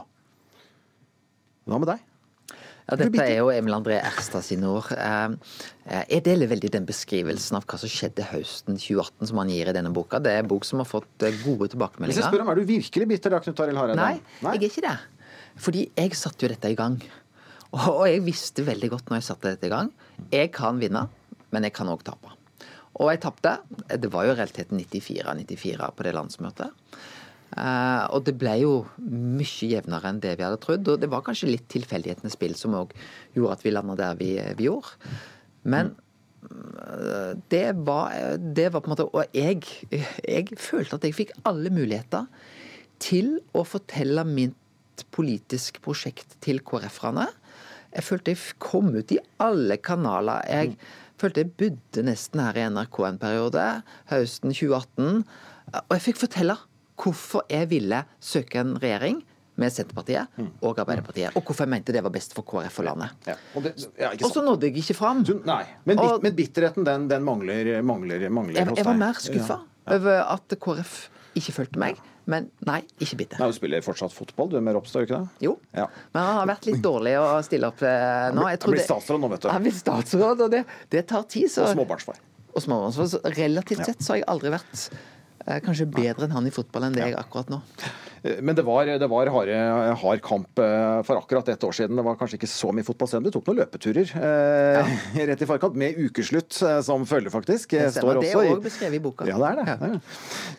Hva med deg? Ja, dette er jo Emil André Erstad sine ord. Eh, Jeg deler veldig den beskrivelsen av hva som skjedde høsten 2018 som han gir i denne boka. Det er en bok som har fått gode gode Hvis jeg tilbakemeldinger. spør om, Er du virkelig bitter, da, Knut Arild Hareide? Nei, jeg er ikke det. Fordi jeg satte jo dette i gang. Og jeg visste veldig godt når jeg satte dette i gang. Jeg kan vinne, men jeg kan òg tape. Og jeg tapte. Det var jo i realiteten 94-94 på det landsmøtet. Eh, og det ble jo mye jevnere enn det vi hadde trodd. Og det var kanskje litt tilfeldighetenes spill som òg gjorde at vi landa der vi, vi gjorde. Men eh, det var, det var på en måte Og jeg, jeg følte at jeg fikk alle muligheter til å fortelle mitt politisk prosjekt til KrF-erne. Jeg følte jeg kom ut i alle kanaler. Jeg følte jeg bodde nesten her i NRK en periode, høsten 2018. Og jeg fikk fortelle hvorfor jeg ville søke en regjering med Senterpartiet og Arbeiderpartiet. Og hvorfor jeg mente det var best for KrF og landet. Og, det, ja, Og så nådde jeg ikke fram. Nei, men, bit, men bitterheten, den, den mangler, mangler, mangler Jeg, hos jeg var mer skuffa over at KrF ikke fulgte meg. Men nei, ikke bitter. Nei, Du spiller fortsatt fotball, du med Ropstad, ikke det? Jo. Ja. Men han har vært litt dårlig å stille opp eh, nå. Han blir statsråd nå, vet du. Han blir statsråd, og det, det tar tid. Så... Og småbarnsfar. Og småbarnsfar. Så relativt sett så har jeg aldri vært kanskje bedre enn han i fotball enn er akkurat nå. Men det var, det var harde, hard kamp eh, for akkurat ett år siden. Det var kanskje ikke så mye fotball selv. Du tok noen løpeturer eh, rett i forkant, med ukeslutt eh, som følge, faktisk. Det Eh, står Det også er i- òg beskrevet i boka. Ja, det er det. er.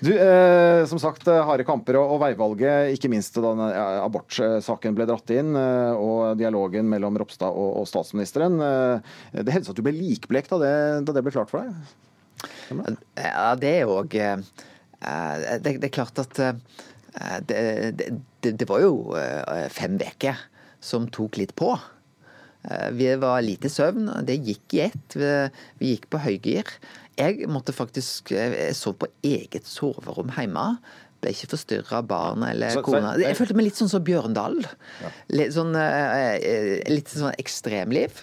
Du, eh, som sagt, eh, harde kamper og, og veivalget, ikke minst da eh, abortsaken ble dratt inn, eh, og dialogen mellom Ropstad og, og statsministeren. Eh, det hendte at du ble likblekt da det, da det ble klart for deg? Ja, det er òg det, det er klart at eh, det, det, det var jo eh, fem uker som tok litt på. Eh, Vi var lite søvn, det gikk i ett. Vi, gikk på høygir. Jeg måtte faktisk Jeg sov på eget soverom hjemme. Ble ikke forstyrra av barn eller Så- kona. Jeg følte meg litt sånn som Bjørndal. Litt sånn, eh, eh, litt sånn ekstremliv.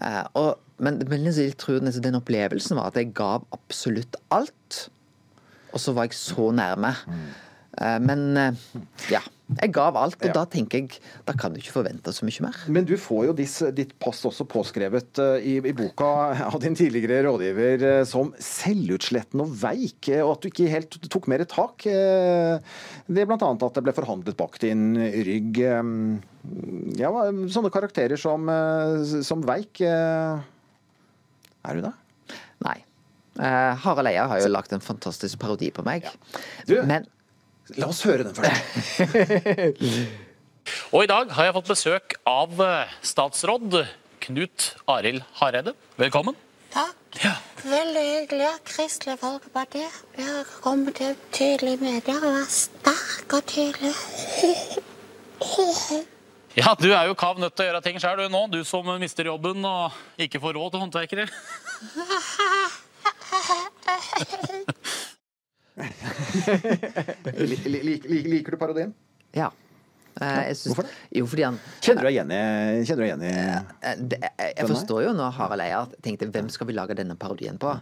Eh, og, men, men jeg tror den opplevelsen var at jeg gav absolutt alt. Og så var jeg så nærme. Eh, men eh, ja. Jeg gav alt, og Ja. da tenker jeg Da kan du ikke forvente så mye mer. Men du får jo dis, ditt pass også påskrevet eh, i, i boka av din tidligere rådgiver som selvutslettende og veik, og at du ikke helt tok mer tak. Det er bl.a. at det ble forhandlet bak din rygg. Ja, sånne karakterer som, som veik. Er du det? Nei. Eh, Harald Eia har jo lagt en fantastisk parodi på meg. Du, Men la oss høre den først. Og i dag har jeg fått besøk av eh, statsråd Knut Arild Hareide. Velkommen. Takk. Veldig hyggelig at Kristelig Folkeparti har kommet til tydelig medier og vært sterk og tydelig. Ja, Du er jo kav nødt til å gjøre ting sjøl du nå, du som mister jobben og ikke får råd til håndverkere. Lik- lik- lik- Liker du parodien? Ja. Eh, jeg syns- Hvorfor det? Jo, fordi han Kjenner du deg igjen i, kjenner du igjen i Eh, det, jeg, jeg forstår jo når Harald Eia tenkte hvem skal vi lage denne parodien på,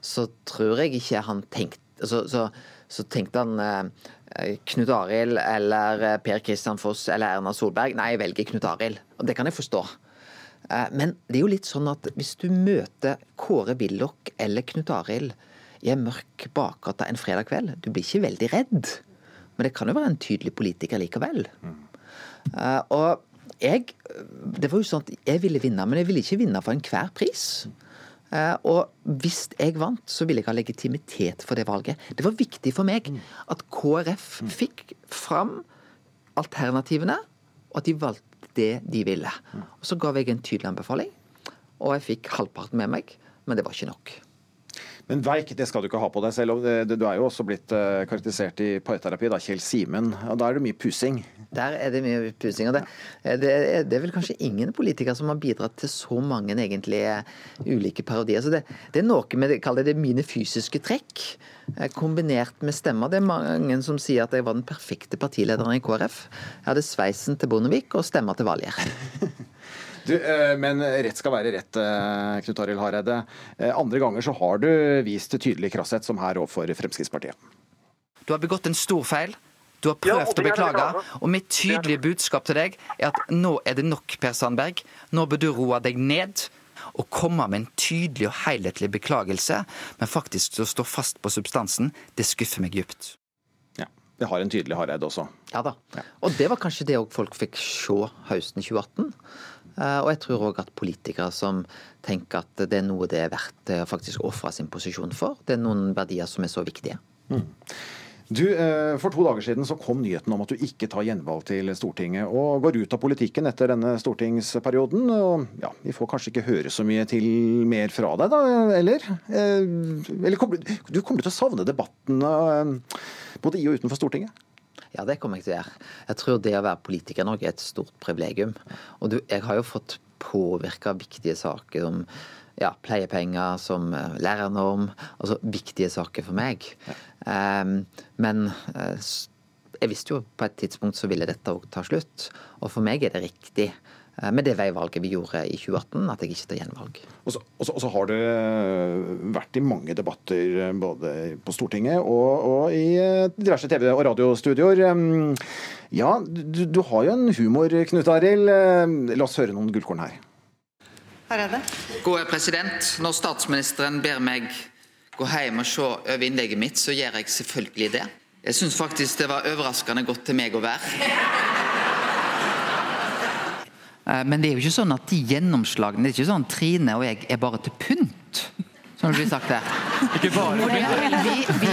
så tror jeg ikke han tenkte så, så, så tenkte han eh, Knut Arild eller eh, Per Kristian Foss eller Erna Solberg. Nei, jeg velger Knut Arild. Og det kan jeg forstå. Eh, men det er jo litt sånn at hvis du møter Kåre Willoch eller Knut Arild i en mørk bakgate en fredag kveld, du blir ikke veldig redd. Men det kan jo være en tydelig politiker likevel. Uh, og jeg Det var jo sånn at jeg ville vinne, men jeg ville ikke vinne for enhver pris. Uh, og hvis jeg vant, så ville jeg ha legitimitet for det valget. Det var viktig for meg at KrF fikk fram alternativene, og at de valgte det de ville. Og så ga jeg en tydelig anbefaling. og jeg fikk halvparten med meg, men det var ikke nok. Men veik, det skal du ikke ha på deg selv. Du er jo også blitt eh, karakterisert i parterapi, da, Kjell Simen. Og da er det mye pusing? Der er det mye pusing. Og det, det, er, det er vel kanskje ingen politikere som har bidratt til så mange egentlig ulike parodier. Så det, det er noe med det, det, mine fysiske trekk, eh, kombinert med stemmer. Det er mange som sier at jeg var den perfekte partilederen i KrF. Jeg hadde sveisen til Bondevik og stemmer til Valgerd. Du, eh, men rett skal være rett, eh, Knut Arild Hareide. Eh, Andre ganger så har du vist tydelig krasshet, som her overfor Fremskrittspartiet. Du har begått en stor feil. Du har prøvd Ja, å beklage. Og mitt tydelige budskap til deg er at nå er det nok, Per Sandberg. Nå bør du roe deg ned og komme med en tydelig og helhetlig beklagelse, men faktisk å stå fast på substansen, det skuffer meg dypt. Ja, Vi har en tydelig Hareide også. Ja da. Og det var kanskje det òg folk fikk se høsten 2018. Eh, Og jeg tror òg at politikere som tenker at det er noe det er verdt å faktisk å ofre sin posisjon for, det er noen verdier som er så viktige. Du, eh, For to dager siden så kom nyheten om at du ikke tar gjenvalg til Stortinget, og går ut av politikken etter denne stortingsperioden. og ja, Vi får kanskje ikke høre så mye til mer fra deg, da, eller? Eh, Eller du- kommer til å savne debattene eh, både i og utenfor Stortinget? Ja, det kommer jeg til å gjøre. Jeg tror det å være politiker i Norge er et stort privilegium. Og du, jeg har jo fått påvirka viktige saker om ja, pleiepenger, som eh, lærernorm. Altså viktige saker for meg. Ehm, men eh, jeg visste jo på et tidspunkt så ville dette òg ta slutt. Og for meg er det riktig med det veivalget vi gjorde i 2018, at jeg ikke tar gjenvalg. Og så, og så, og så har du eh, vært i mange debatter eh, både på Stortinget og, og i eh, diverse TV- og radiostudioer. Ja, du, du har jo en humor, Knut Arild. Eh, La oss høre noen gullkorn her. Gode president, når statsministeren ber meg gå hjem og se over innlegget mitt, så gjør jeg selvfølgelig det. Jeg syns faktisk det var overraskende godt til meg å være. Eh, Men det er jo ikke sånn at de gjennomslagene Det er ikke sånn Trine og jeg er bare til pynt, som det blir sagt der. Ikke bare vi, vi,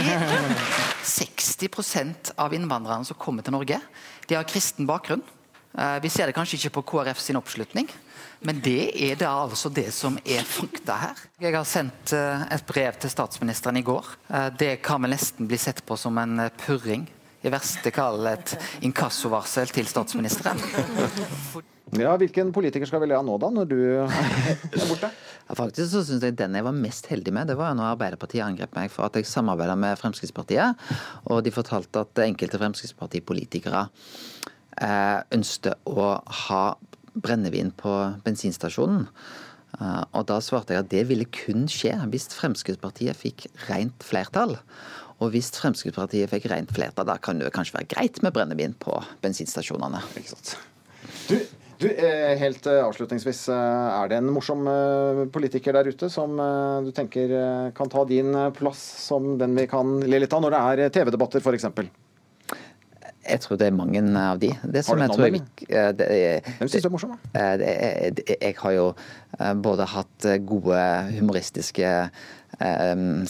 60 av innvandrerne som kommer til Norge, de har kristen bakgrunn. Eh, Vi ser det kanskje ikke på KrF sin oppslutning, men det er det altså det som er fakta her. Jeg har sendt eh, et brev til statsministeren i går. Det kan vel nesten bli sett på som en purring. I verste fall et inkassovarsel til statsministeren. Ja, Hvilken politiker skal vi le av nå, da, når du er borte? Ja, faktisk så synes jeg Den jeg var mest heldig med, det var når Arbeiderpartiet angrep meg for at jeg samarbeida med Fremskrittspartiet. Og de fortalte at enkelte Fremskrittspartipolitikere eh, ønsket å ha brennevin på bensinstasjonen. Eh, og da svarte jeg at det ville kun skje hvis Fremskrittspartiet fikk rent flertall. Og hvis Fremskrittspartiet fikk rent flertall, da kan det kanskje være greit med brennevin på bensinstasjonene. Ikke sant. Du, du eh, helt eh, avslutningsvis, eh, er det en morsom politiker der ute som du tenker kan ta din plass som den vi kan le litt av når det er TV-debatter, f.eks.? Jeg tror det er mange av de. Det Har du et navn, eh, Hvem syns du er morsom? Eh, Jeg har jo eh, både hatt gode humoristiske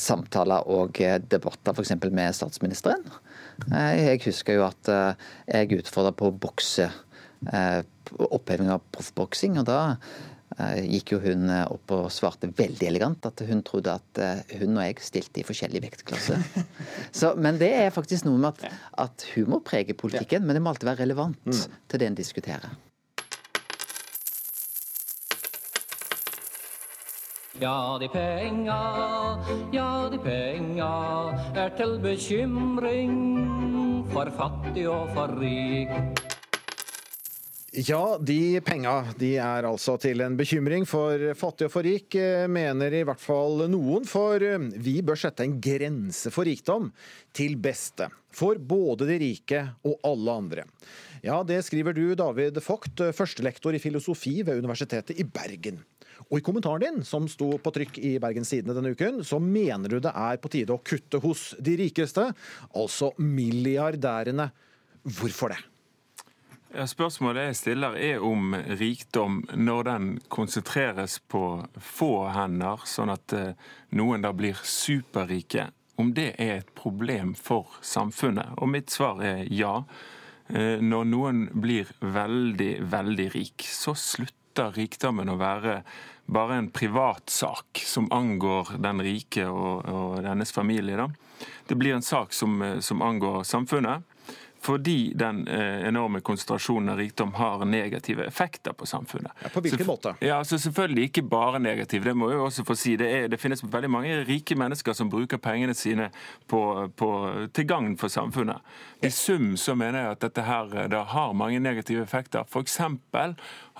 samtaler og debatter f.eks. med statsministeren. Jeg husker jo at jeg utfordra på bokse, oppheving av proffboksing, og da gikk jo hun eh, opp og svarte veldig elegant at hun trodde at eh, hun og jeg stilte i forskjellig vektklasser. Så, men det er faktisk noe med at, at humor preger politikken, men det må alltid være relevant til det en diskuterer. Ja, de penga, ja, de penga er til bekymring for fattig og for rik. Ja, de penga de er altså til en bekymring for fattig og for rik, eh, mener i hvert fall noen. For eh, vi bør sette en grense for rikdom til beste for både de rike og alle andre. Ja, det skriver du, David Vogt, førstelektor i filosofi ved Universitetet i Bergen. Og i kommentaren din, som sto på trykk i Bergens Tidende denne uken, så mener du det er på tide å kutte hos de rikeste, altså milliardærene. Hvorfor det? Ja, spørsmålet jeg stiller er om rikdom, når den konsentreres på få hender, sånn at eh, noen da blir superrike, om det er et problem for samfunnet. Og mitt svar er ja. Eh, Når noen blir veldig, veldig rik, så slutter rikdommen å være bare en privatsak som angår den rike og, og dennes familie. Da. Det blir en sak som, som angår samfunnet fordi den eh, enorme konsentrasjonen av rikdom har negative effekter på samfunnet. Ja, på hvilken måte? Ja, så Selvfølgelig ikke bare negativ, det må jeg også få si. Det, er, det finnes veldig mange rike mennesker som bruker pengene sine på, på, til gagn for samfunnet. I sum så mener jeg at dette her det har mange negative effekter. F.eks.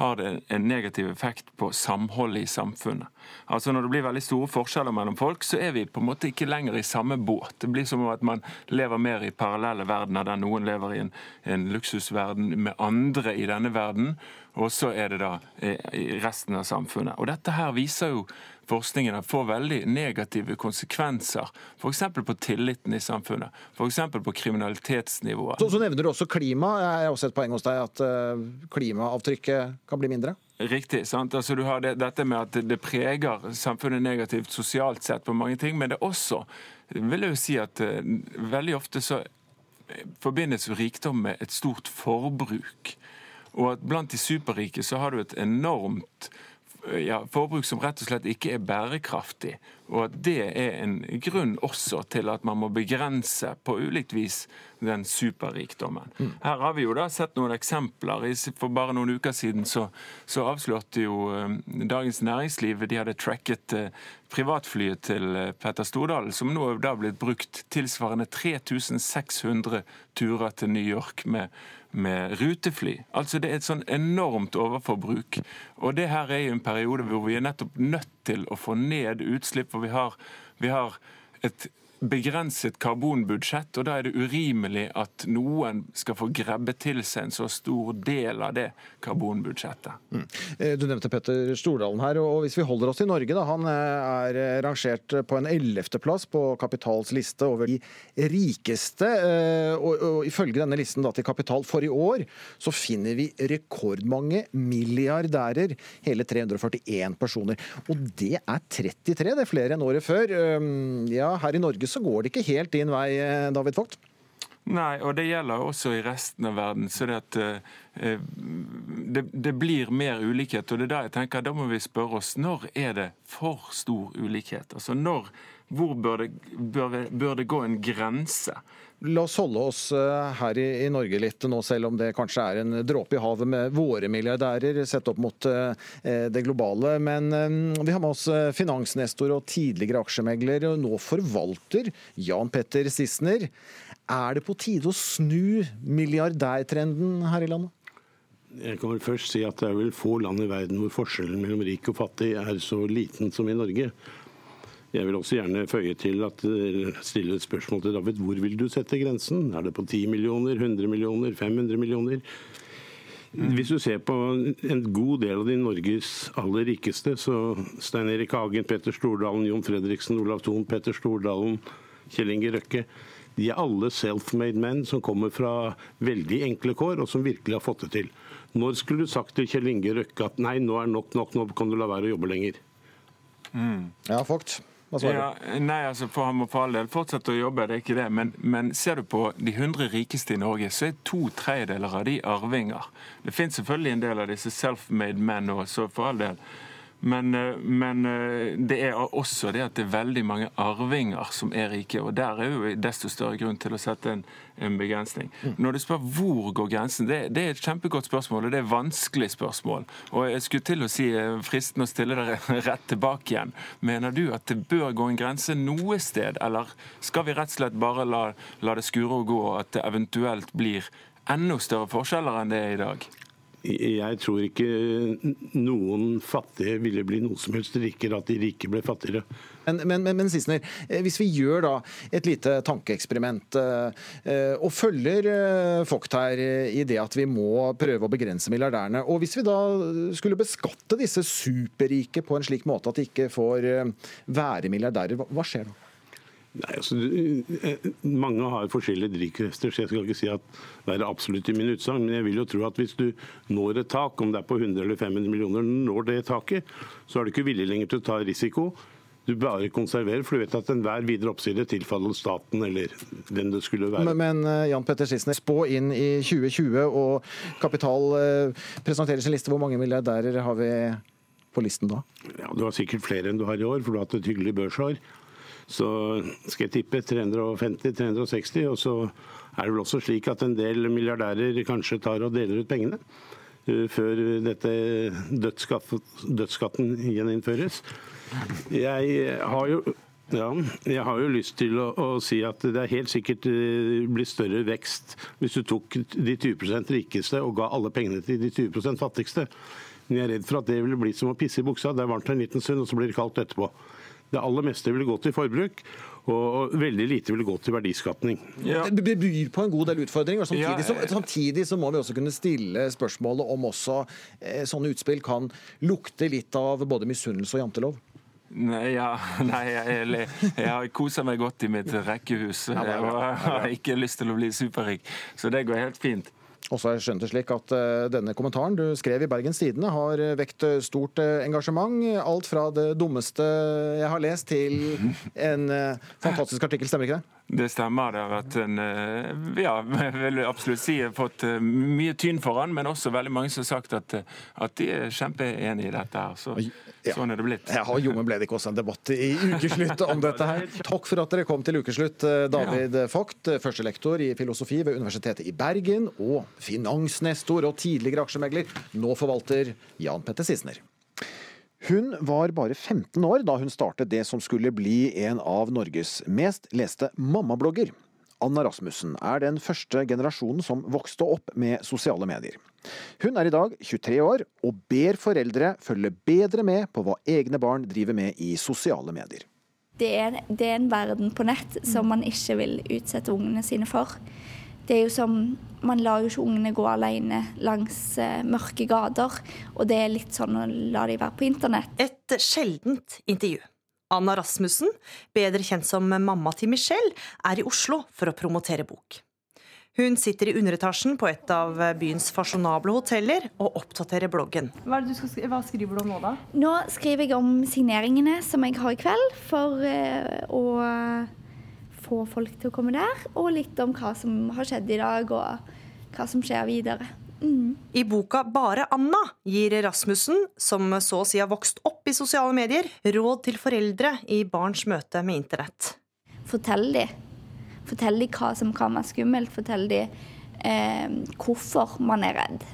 har det en negativ effekt på samholdet i samfunnet. Altså Når det blir veldig store forskjeller mellom folk, så er vi på en måte ikke lenger i samme båt. Det blir som at man lever mer i parallelle verdener der noen lever i en, en luksusverden med andre i denne verden, og så er det da eh, i resten av samfunnet. Og Dette her viser jo forskningen at får veldig negative konsekvenser. F.eks. på tilliten i samfunnet. F.eks. på kriminalitetsnivået. Så, så nevner du også klima. Jeg har også et poeng hos deg at uh, klimaavtrykket kan bli mindre? Riktig. sant? Altså Du har det, dette med at det preger samfunnet negativt sosialt sett på mange ting, men det er også vil jeg jo si at uh, veldig ofte så forbindes rikdom med et stort forbruk. Og at blant de superrike så har du et enormt ja, forbruk som rett og slett ikke er bærekraftig. Og at det er en grunn også til at man må begrense på ulikt vis den superrikdommen. Mm. Her har vi jo da sett noen eksempler. For bare noen uker siden så, så avslørte jo um, Dagens Næringsliv De hadde tracket uh, privatflyet til Petter Stordalen, som nå er da blitt brukt tilsvarende 3600 turer til New York med med rutefly. Altså Det er et sånn enormt overforbruk. Og det her er jo en periode hvor vi er nettopp nødt til å få ned utslipp. for vi har, vi har et begrenset karbonbudsjett, og da er det urimelig at noen skal få grebbe til seg en så stor del av det karbonbudsjettet. Mm. Eh, du nevnte Petter Stordalen her, og hvis vi holder oss i Norge, da. Han eh, er eh, rangert på en ellevteplass på Kapitals liste over de rikeste. Og, og ifølge denne listen da, til Kapital for i år, så finner vi rekordmange milliardærer. Hele 341 personer. Og det er 33, det er flere enn året før. Ja, her i Norge så går det ikke helt din vei, eh, David Vogt? Nei, og det gjelder også i resten av verden. så det, at, eh, det, det, blir mer ulikhet. og det er der jeg tenker, Da må vi spørre oss når er det for stor ulikhet? Altså når, Hvor bør det, bør, bør det gå en grense? La oss holde oss eh, her i, Norge litt nå, selv om det kanskje er en dråpe i havet med våre milliardærer sett opp mot uh, det globale. Men vi har med oss finansnestor og tidligere aksjemegler, og nå forvalter Jan Petter Sissener. Er det på tide å snu milliardærtrenden her i landet? Jeg kan vel først si at det er vel få land i verden hvor forskjellen mellom rik og fattig er så liten som i Norge. Jeg vil også gjerne føye til at eh, stille et spørsmål til David. Hvor vil du sette grensen? Er det på 10 millioner, 100 millioner, 500 millioner? Hvis du ser på en god del av de Norges aller rikeste, så Stein Erik Hagen, Petter Stordalen, Jon Fredriksen, Olav Thon, Petter Stordalen, Kjell Inge Røkke de er alle self-made menn som kommer fra veldig enkle kår, og som virkelig har fått det til. Når skulle du sagt til Kjell Inge Røkke at nei, nå er nok nok, nå kan du la være å jobbe lenger? Mm. Ja, Vogt. Hva svarer ja, nei, altså for Han må for all del fortsette å jobbe, det er ikke det. Men, men ser du på de 100 rikeste i Norge, så er to tredjedeler av de arvinger. Det finnes selvfølgelig en del av disse self-made men også, for all del. Men, eh, men, eh, det er også det at det er veldig mange arvinger som er rike. og Der er jo desto større grunn til å sette en, en begrensning. Mm. Når du spør hvor går grensen, det, det, er et kjempegodt spørsmål, og det er et vanskelig spørsmål. Og jeg skulle til å si eh, fristende å stille deg rett tilbake igjen. Mener du at det bør gå en grense noe sted, eller skal vi rett og slett bare la, la det skure og gå, og at det eventuelt blir enda større forskjeller enn det er i dag? Jeg tror ikke noen fattige ville bli noe som helst rikere at de rike ble fattigere. Men, men, men, men Sissener, eh, hvis vi gjør da et lite tankeeksperiment eh, eh, og følger Vogt her i det at vi må prøve å begrense milliardærene, og hvis vi da skulle beskatte disse superrike på en slik måte at de ikke får være milliardærer, hva skjer da? Nei, altså, eh, Mange har forskjellige drivkrefter, så jeg skal ikke si at det er absolutt i min utsagn. Men jeg vil jo tro at hvis du når et tak, om det er på 100 eller 500 millioner, når det taket, så er du ikke villig lenger til å ta risiko. Du bare konserverer, for du vet at enhver videre oppside tilfaller staten eller hvem det skulle være. Men, men eh, Jan Petter Sissener, spå inn i 2020, og Kapital eh, presenterer sin liste. Hvor mange milliardærer har vi på listen da? Ja, Du har sikkert flere enn du har i år, for du har hatt et hyggelig børsår. Så skal jeg tippe 350-360, og så er det vel også slik at en del milliardærer kanskje tar og deler ut pengene eh, før dette dødsskatt, dødsskatten gjeninnføres. Jeg har jo ja, jeg har jo lyst til å, å, si at det er helt sikkert eh, blir større vekst hvis du tok de 20% rikeste og ga alle pengene til de 20 fattigste. Men jeg er redd for at det ville bli som å pisse i buksa. Det er varmt en liten stund, og så blir det kaldt etterpå. Det aller meste vil gå til forbruk, og veldig lite vil gå til verdiskapning. Ja. Det byr på en god del utfordringer. og samtidig, så, samtidig så må vi også kunne stille spørsmålet om også eh, sånne utspill kan lukte litt av både misunnelse og jantelov. Nei, ja, nei jeg, har kosa meg godt i mitt rekkehus og jeg har ikke lyst til å bli superrik. Så det går helt fint. Og så har jeg skjønt det slik at eh, denne kommentaren du skrev i Bergens Tidende har eh, vekt eh, stort engasjement. Alt fra det dummeste jeg har lest, til en eh, fantastisk artikkel, stemmer ikke det? Det stemmer. Det har vært en eh, Ja, jeg vil absolutt si jeg har fått eh, mye tynn for han, men også veldig mange som har sagt at, eh, at de er kjempeenige i dette her. Så, Sånn er det blitt. Ja, Jommen ble det ikke også en debatt i ukeslutt om dette her. Takk for at dere kom til ukeslutt, David ja. Vogt, førstelektor i filosofi ved Universitetet i Bergen, og finansnestor og tidligere aksjemegler, nå forvalter Jan Petter Sissener. Hun var bare 15 år da hun startet det som skulle bli en av Norges mest leste mammablogger. Anna Rasmussen er den første generasjonen som vokste opp med sosiale medier. Hun er i dag 23 år og ber foreldre følge bedre med på hva egne barn driver med i sosiale medier. Det er, det er en verden på nett som man ikke vil utsette ungene sine for. Det er jo som Man lar jo ikke ungene gå alene langs eh, mørke gater, og det er litt sånn å la de være på internett. Et sjeldent intervju. Anna Rasmussen, bedre kjent som mamma til Michelle, er i Oslo for å promotere bok. Hun sitter i underetasjen på et av byens fasjonable hoteller og oppdaterer bloggen. Hva, skri hva skriver du om nå, da? Nå skriver jeg om signeringene som jeg har i kveld, for eh, å få folk til å komme der. Og litt om hva som har skjedd i dag, og hva som skjer videre. Mm. I boka Bare Anna gir Rasmussen, som så å si har vokst opp i sosiale medier, råd til foreldre i barns møte med internett. Fortell dem. Fortell dem hva som kan være skummelt. Fortell dem eh, hvorfor man er redd.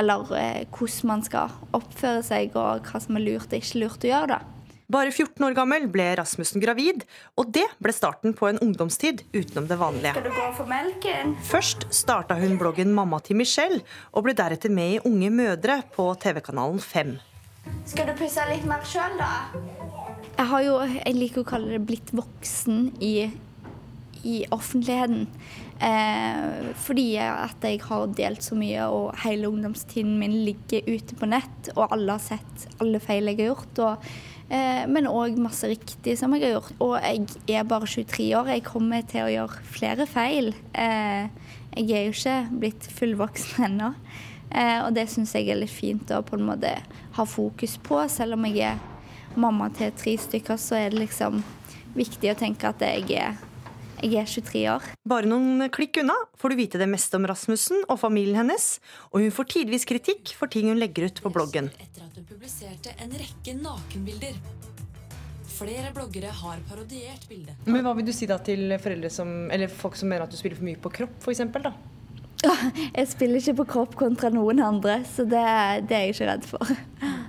Eller eh, hvordan man skal oppføre seg, og hva som er lurt og ikke lurt å gjøre. da. Bare 14 år gammel ble Rasmussen gravid, og det ble starten på en ungdomstid utenom det vanlige. Skal du gå for melken? Først starta hun bloggen Mamma til Michelle, og ble deretter med i Unge mødre på TV-kanalen 5. Skal du pusse litt mer sjøl, da? Jeg har jo, jeg liker å kalle det blitt voksen i, i offentligheten. Eh, fordi at jeg har delt så mye, og hele ungdomstiden min ligger ute på nett, og alle har sett alle feil jeg har gjort. Og, men òg masse riktig som jeg har gjort. Og jeg er bare 23 år, jeg kommer til å gjøre flere feil. Eh, jeg er jo ikke blitt fullvoksen ennå. Eh, og det syns jeg er litt fint å på en måte ha fokus på. Selv om jeg er mamma til tre stykker, så er det liksom viktig å tenke at jeg er, jeg er 23 år. Bare noen klikk unna får du vite det meste om Rasmussen og familien hennes, og hun får tidvis kritikk for ting hun legger ut på bloggen. Etter at hun publiserte en rekke nakenbilder. Flere bloggere har parodiert bildet. Men Hva vil du si da til foreldre som, eller folk som mener at du spiller for mye på kropp, f.eks.? Jeg spiller ikke på kropp kontra noen andre, så det, det er jeg ikke redd for.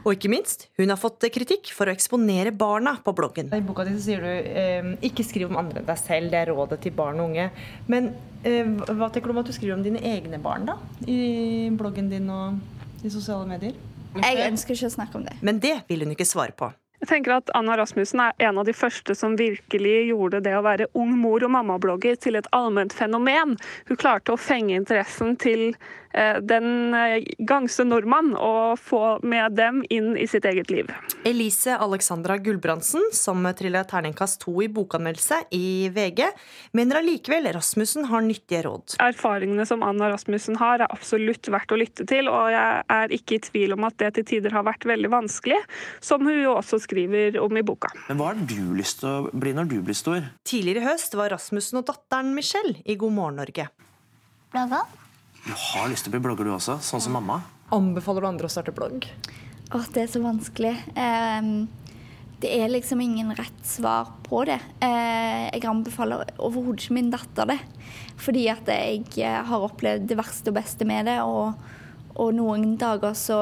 Og ikke minst, hun har fått kritikk for å eksponere barna på bloggen. I boka di så sier du eh, ikke skriv om andre enn deg selv, det er rådet til barn og unge. Men eh, hva tenker du om at du skriver om dine egne barn da? I bloggen din og i sosiale medier? Jeg ønsker ikke å snakke om det. Men det vil hun ikke svare på. Jeg tenker at Anna Rasmussen er en av de første som virkelig gjorde det å være ung mor og mammablogger til et allment fenomen. Hun klarte å fenge interessen til den eh, gangse nordmann og få med dem inn i sitt eget liv. Elise Alexandra Gulbrandsen, som trilla terningkast to i bokanmeldelse i VG, mener allikevel Rasmussen har nyttige råd. Erfaringene som Anna Rasmussen har, er absolutt verdt å lytte til, og jeg er ikke i tvil om at det til tider har vært veldig vanskelig. Som hun jo også skriver skriver om i boka. Men hva har du lyst til å bli når du blir stor? Tidligere i høst var Rasmussen og datteren Michelle i God morgen Norge. Blogger? Du har lyst til å bli blogger du også, sånn som mamma? Anbefaler du andre å starte blogg? Å, det er så vanskelig. Ehm, det er liksom ingen rett svar på det. Eh, jeg anbefaler overhodet ikke min datter det. Fordi at jeg eh, har opplevd det verste og beste med det. Og, og noen dager så,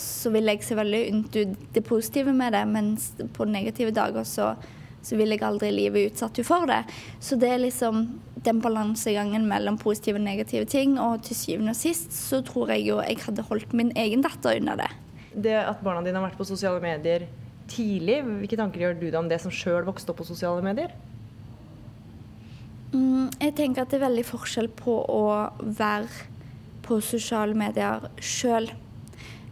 så vil jeg se veldig unt ut det positive med det, mens på negative dager så, så vil jeg aldri i livet utsatt henne for det. Så det er liksom den balansegangen mellom positive og negative ting. Og til syvende og sist så tror jeg jo jeg hadde holdt min egen datter unna det. Det at barna dine har vært på sosiale medier tidlig, hvilke tanker gjør du deg om det som sjøl vokste opp på sosiale medier? Mm, jeg tenker at det er veldig forskjell på å være på sosiale medier sjøl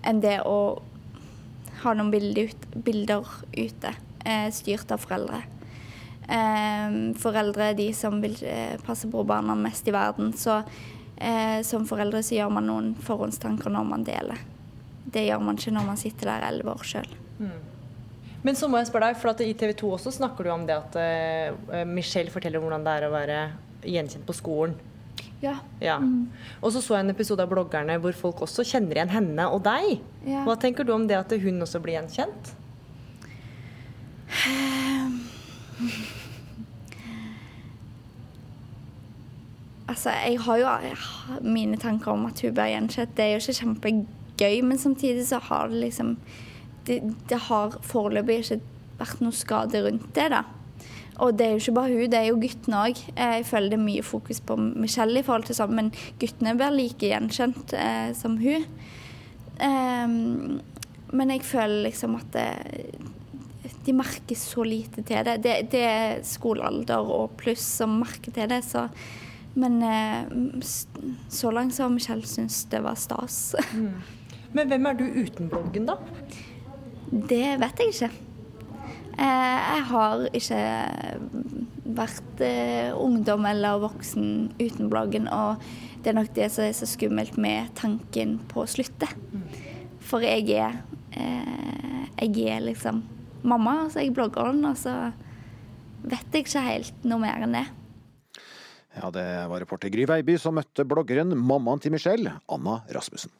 enn det å ha noen bilder, ut, bilder ute styrt av foreldre. Eh, foreldre er de som vil eh, passe på barna mest i verden. Så eh, som foreldre så gjør man noen forhåndstanker når man deler. Det gjør man ikke når man sitter der elleve år sjøl. Men så må jeg spørre deg, for i TV 2 også snakker du om det at eh, Michelle forteller hvordan det er å være gjenkjent på skolen. Ja. Ja. Og så så jeg en episode av bloggerne hvor folk også kjenner igjen henne og deg. Ja. Hva tenker du om det at hun også blir gjenkjent? Altså, jeg har jo mine tanker om at hun blir gjenkjent. Det er jo ikke kjempegøy, men samtidig så har det liksom Det, det har foreløpig ikke vært noe skade rundt det, da. Og det er jo ikke bare hun, det er jo guttene òg. Jeg føler det er mye fokus på Michelle i forhold til sånn, men guttene blir like gjenkjent eh, som hun. Um, men jeg føler liksom at det, de merker så lite til det. Det, det er skolealder og pluss som merker til det, så Men eh, så langt så har Michelle syntes det var stas. Men hvem er du uten bloggen, da? Det vet jeg ikke. Eh, jeg har ikke vært eh, ungdom eller voksen uten bloggen, og det er nok det som er så skummelt med tanken på å slutte. For jeg er eh, Jeg er liksom mamma, så jeg blogger den, og så vet jeg ikke helt noe mer enn det. Ja, det var reporter Gry Veiby som møtte bloggeren mammaen til Michelle, Anna Rasmussen.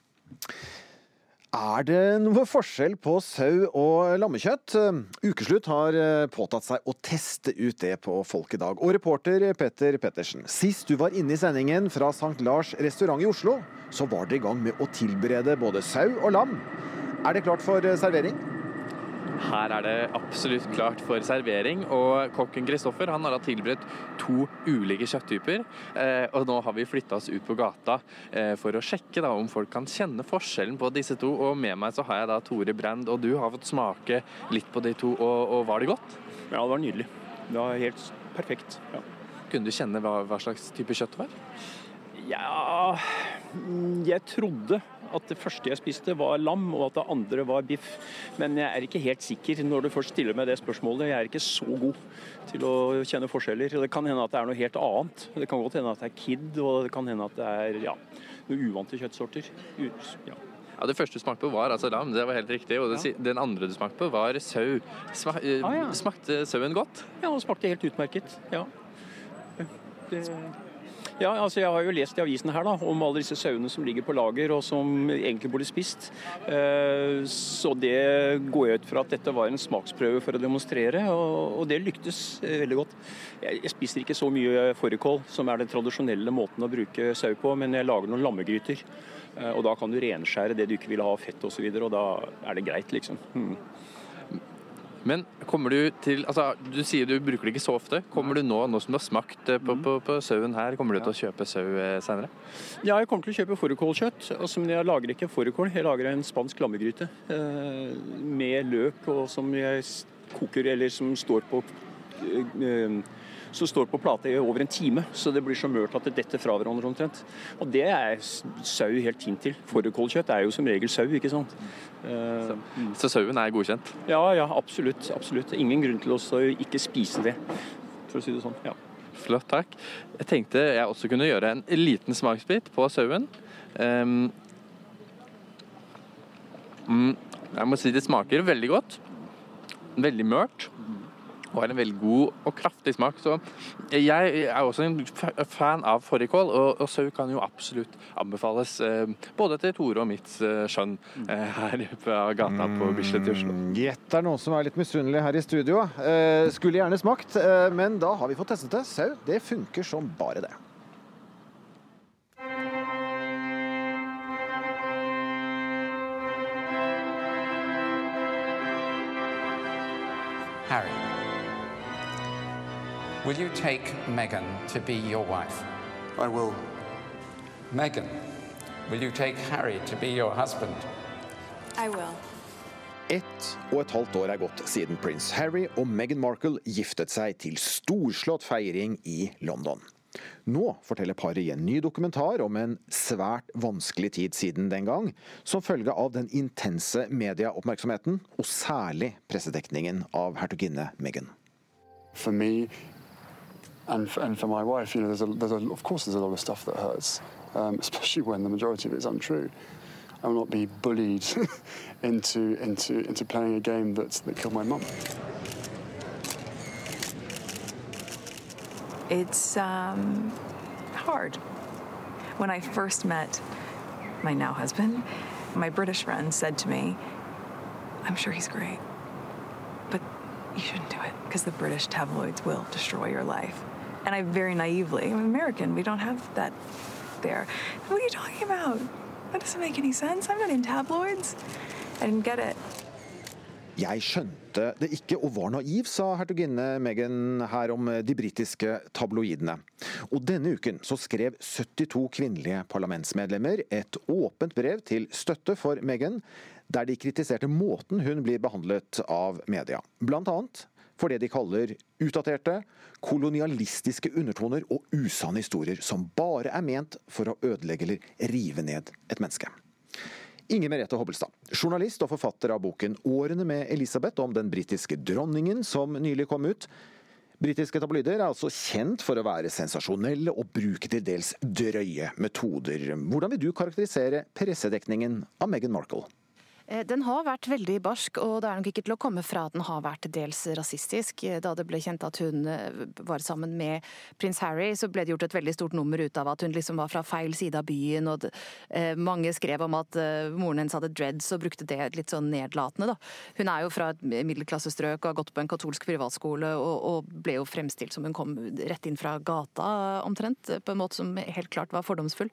Er det noe forskjell på sau og lammekjøtt? Ukeslutt har eh, påtatt seg å teste ut det på folk i dag. Og reporter Petter Pettersen, sist du var inne i sendingen fra St. Lars restaurant i Oslo, så var dere i gang med å tilberede både sau og lam. Er det klart for eh, servering? Her er det absolutt klart for servering, og kokken Kristoffer han har da tilberedt to ulike kjøtttyper. Eh, og nå har vi flytta oss ut på gata eh, for å sjekke da om folk kan kjenne forskjellen på disse to. Og med meg så har jeg da Tore Brand, og du har fått smake litt på de to, og, og var det godt? Ja, det var nydelig. Det var helt perfekt. Ja. Kunne du kjenne hva, hva slags type kjøtt det var? Ja mm, Jeg trodde at det første jeg spiste var lam, og at det andre var biff. Men jeg er ikke helt sikker når du først stiller meg det spørsmålet. Jeg er ikke så god til å kjenne forskjeller. Det kan hende at det er noe helt annet. Det kan godt hende at det er kid, og det kan hende at det er ja, noen uvante kjøttsorter. Ja. Ja, Det første du smakte på var altså lam, det var helt riktig. Og si- den andre du smakte på var sau. Sma, eh, Ah, ja. Smakte sauen godt? Ja, det smakte helt utmerket. Ja. Det, ja, altså Jeg har jo lest i avisen her da, om alle disse sauene som ligger på lager og som egentlig burde spist. Eh, Så det går jeg ut fra at dette var en smaksprøve for å demonstrere, og det lyktes eh, veldig godt. Jeg spiser ikke så mye fårikål, som er den tradisjonelle måten å bruke sau på, men jeg lager noen lammegryter. Eh, Og da kan du renskjære det du ikke vil ha av fett osv., og, så videre, og da er det greit, liksom. Mm. Men kommer du til altså, Du sier du bruker det ikke så ofte. Kommer du nå, nå som du har smakt eh, på, på, på sauen her, kommer du til å kjøpe sau eh, senere? Ja, jeg kommer til å kjøpe fårikålkjøtt. Altså, men jeg lager ikke fårikål, jeg lager en spansk lammegryte eh, med løk og som jeg koker, eller som står på eh, som står på plate i over en time, så det blir så mørt at det detter fra hverandre omtrent. Og det er sau helt fint til. Fårikålkjøtt er jo som regel sau, ikke sant. Eh, Så sauen er godkjent? Ja, ja, absolutt. absolutt. Ingen grunn til å ikke spise det, for å si det sånn. ja. Flott, takk. Jeg tenkte jeg også kunne gjøre en liten smaksbit på sauen. Um, mm, jeg må si det smaker veldig godt. veldig mørkt. Og har en veldig god og kraftig smak. Så jeg er også en fan av fårikål, og, og sau kan jo absolutt anbefales. Eh, både til Tore og mitt eh, skjønn eh, her fra gata på Bislett i Oslo. Gjett det er noen som er litt misunnelig her i studio. Eh, skulle gjerne smakt, eh, men da har vi fått testet det. Sau, det funker som bare det. Harry, will you take Meghan to be your wife? I will. Meghan, will you take Harry to be your husband? I will. Ett og et halvt år er gått siden prins Harry og Meghan Markle giftet seg til storslått feiring i London. Nå forteller paret i en ny dokumentar om en svært vanskelig tid siden den gang, som følge av den intense medieoppmerksomheten, og særlig pressedekningen av hertuginne Meghan. for me and for, and for my wife, you know, there's a, there's a, of course there's a lot of stuff that hurts, um, especially when the majority of it is untrue. I will not be bullied into into into playing a game that that killed my mum. It's um, hard. When I first met my now husband, my British friend said to me, I'm sure he's great, but you shouldn't do it because the British tabloids will destroy your life. And I very naively, I'm American, we don't have that there. What are you talking about? That doesn't make any sense. I'm not in tabloids. I didn't get it. Jeg skjønte det ikke og var naiv, sa hertuginne Meghan her om de britiske tabloidene. Og denne uken så skrev 72 kvinnelige parlamentsmedlemmer et åpent brev til støtte for Meghan, der de kritiserte måten hun blir behandlet av media. Blant annet for det de kaller utdaterte, kolonialistiske undertoner og usanne historier som bare er ment for å ødelegge eller rive ned et menneske. Inger Merete Hobbelstad, journalist og forfatter av boken 'Årene med Elisabeth' om den britiske dronningen som nylig kom ut. Britiske tabloider er altså kjent for å være sensasjonelle og bruke til dels drøye metoder. Hvordan vil du karakterisere pressedekningen av Meghan Markle? Eh, Den har vært veldig barsk, og det er nok ikke til å komme fra at den har vært dels rasistisk. Eh, Da det ble kjent at hun eh, var sammen med prins Harry, så ble det gjort et veldig stort nummer ut av at hun liksom var fra feil side av byen, og mange skrev om at moren hennes hadde dreads og brukte det litt sånn nedlatende, da. Hun er jo fra et middelklassestrøk og har gått på en katolsk privatskole, og, og ble jo fremstilt som hun kom rett inn fra gata, omtrent, på en måte som helt klart var fordomsfull.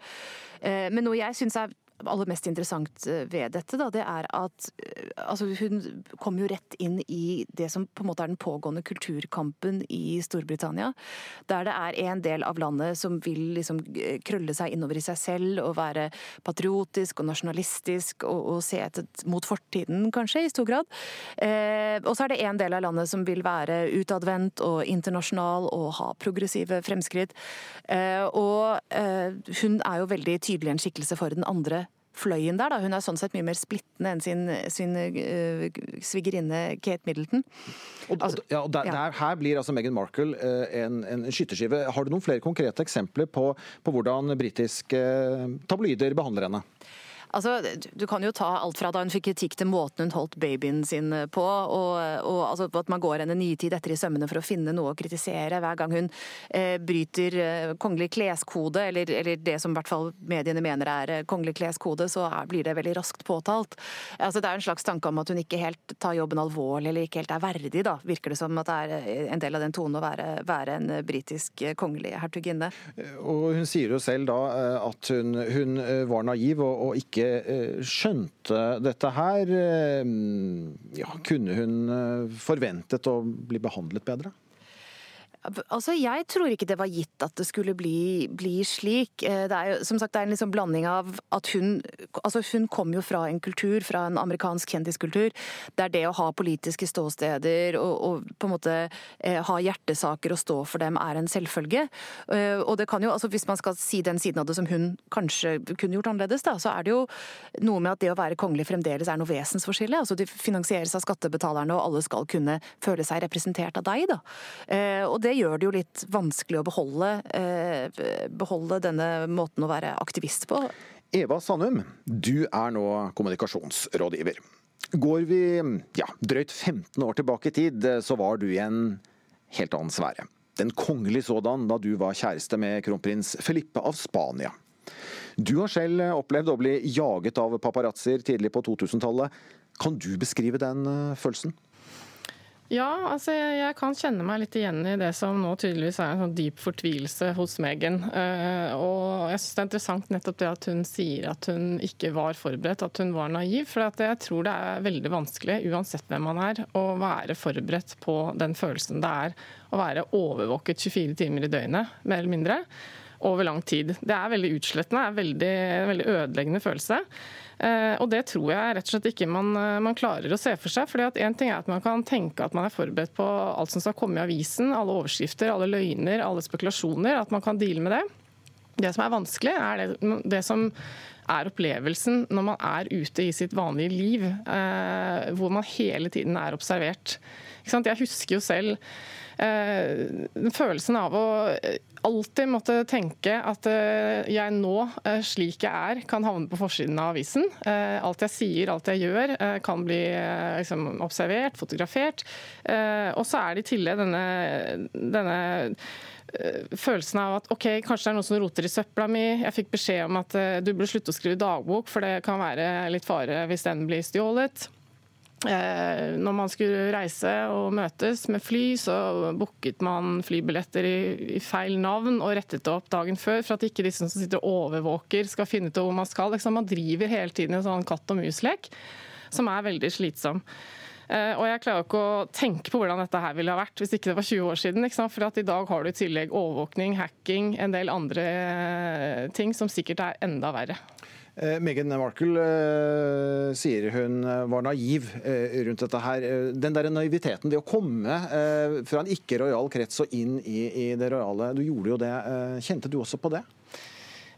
Men noe jeg syns er aller mest interessant eh, ved dette, da, det er at eh, altså, hun kom jo rett inn i det som på en måte er den pågående kulturkampen i Storbritannia. Der det er en del av landet som vil liksom eh, krølle seg innover i seg selv og være patriotisk og nasjonalistisk og, og se etter, mot fortiden, kanskje, i stor grad. Eh, og så er det en del av landet som vil være utadvendt og internasjonal og ha progressive fremskritt. Eh, og eh, hun er jo veldig tydelig en skikkelse for den andre fløyen der. Da. Hun er sånn sett mye mer splittende enn sin, sin uh, svigerinne Kate Middleton. Og, og, ja, og der, ja. der, her blir altså Meghan Markle uh, en, en skytterskive. Har du noen flere konkrete eksempler på, på hvordan britiske tabloider behandler henne? Altså, Du kan jo ta alt fra da hun fikk kritikk til måten hun holdt babyen sin på, og, og altså, at man går henne nye tid etter i sømmene for å finne noe å kritisere hver gang hun eh, bryter eh, kongelig kleskode, eller, eller det som i hvert fall mediene mener er eh, kongelig kleskode, så er, blir det veldig raskt påtalt. Altså, det er en slags tanke om at hun ikke helt tar jobben alvorlig, eller ikke helt er verdig, da, virker det som at det er eh, en del av den tonen å være, være en britisk eh, kongelig hertuginne. Og hun sier jo selv da eh, at hun, hun eh, var naiv og, og ikke eh, skjønte dette her. Eh, Ja, kunne hun eh, forventet å bli behandlet bedre? Altså, Jeg tror ikke det var gitt at det skulle bli, bli slik. Eh, Det er jo, som sagt, det er en liksom blanding av at hun altså Hun kom jo fra en kultur, fra en amerikansk kjendiskultur, der det å ha politiske ståsteder og, og på en måte eh, ha hjertesaker og stå for dem er en selvfølge. Eh, Og det kan jo, altså Hvis man skal si den siden av det som hun kanskje kunne gjort annerledes, da, så er det jo noe med at det å være kongelig fremdeles er noe vesensforskjellig. Altså, de finansieres av skattebetalerne, og alle skal kunne føle seg representert av deg. da. Eh, Og det gjør det jo litt vanskelig å beholde, eh, beholde denne måten å være aktivist på. Eva Sandum, du er nå kommunikasjonsrådgiver. Går vi ja, drøyt 15 år tilbake i tid, så var du i en helt annen sfære. Den kongelige sådan da du var kjæreste med kronprins Felipe av Spania. Du har selv opplevd å bli jaget av paparazzoer tidlig på 2000-tallet. Kan du beskrive den eh, følelsen? Ja, altså jeg kan kjenne meg litt igjen i det som nå tydeligvis er en sånn dyp fortvilelse hos Megan. Uh, og jeg syns det er interessant nettopp det at hun sier at hun ikke var forberedt, at hun var naiv. For jeg tror det er veldig vanskelig, uansett hvem man er, å være forberedt på den følelsen det er å være overvåket 24 timer i døgnet, mer eller mindre over lang tid. Det er veldig utslettende, det er en veldig ødeleggende følelse. Eh, og det tror jeg rett og slett ikke man, eh, man klarer å se for seg. fordi at en ting er at Man kan tenke at man er forberedt på alt som skal komme i avisen, alle overskrifter, alle løgner, alle spekulasjoner. At man kan deale med det. Det som er vanskelig, er det, det som er opplevelsen når man er ute i sitt vanlige liv, eh, hvor man hele tiden er observert. Jeg husker jo selv følelsen av å alltid måtte tenke at eh, jeg nå, eh, slik jeg er, kan havne på forsiden av avisen. Eh, alt jeg sier, alt jeg gjør, kan bli liksom, observert, fotografert. Og så er det i tillegg denne, denne følelsen av at ok, kanskje det er noen som roter i søpla mi. Jeg fikk beskjed om at du burde slutte å skrive dagbok, for det kan være litt fare hvis den blir stjålet. Eh, når man skulle reise og møtes med fly, så booket man flybilletter i, i, feil navn og rettet det opp dagen før, for at ikke de som sitter og overvåker skal finne ut hvor man skal. Man driver hele tiden en sånn katt og mus-lek som er veldig slitsom. Eh, og jeg klarer ikke å tenke på hvordan dette her ville ha vært hvis ikke det var 20 år siden. For i dag har du i tillegg overvåkning, hacking, en del andre eh, ting som sikkert er enda verre. Eh, Meghan Markle eh, sier hun eh, var naiv rundt dette her. Den der naiviteten, det å komme fra en ikke-rojal krets og inn i, det rojale, du gjorde jo det. Kjente du også på det?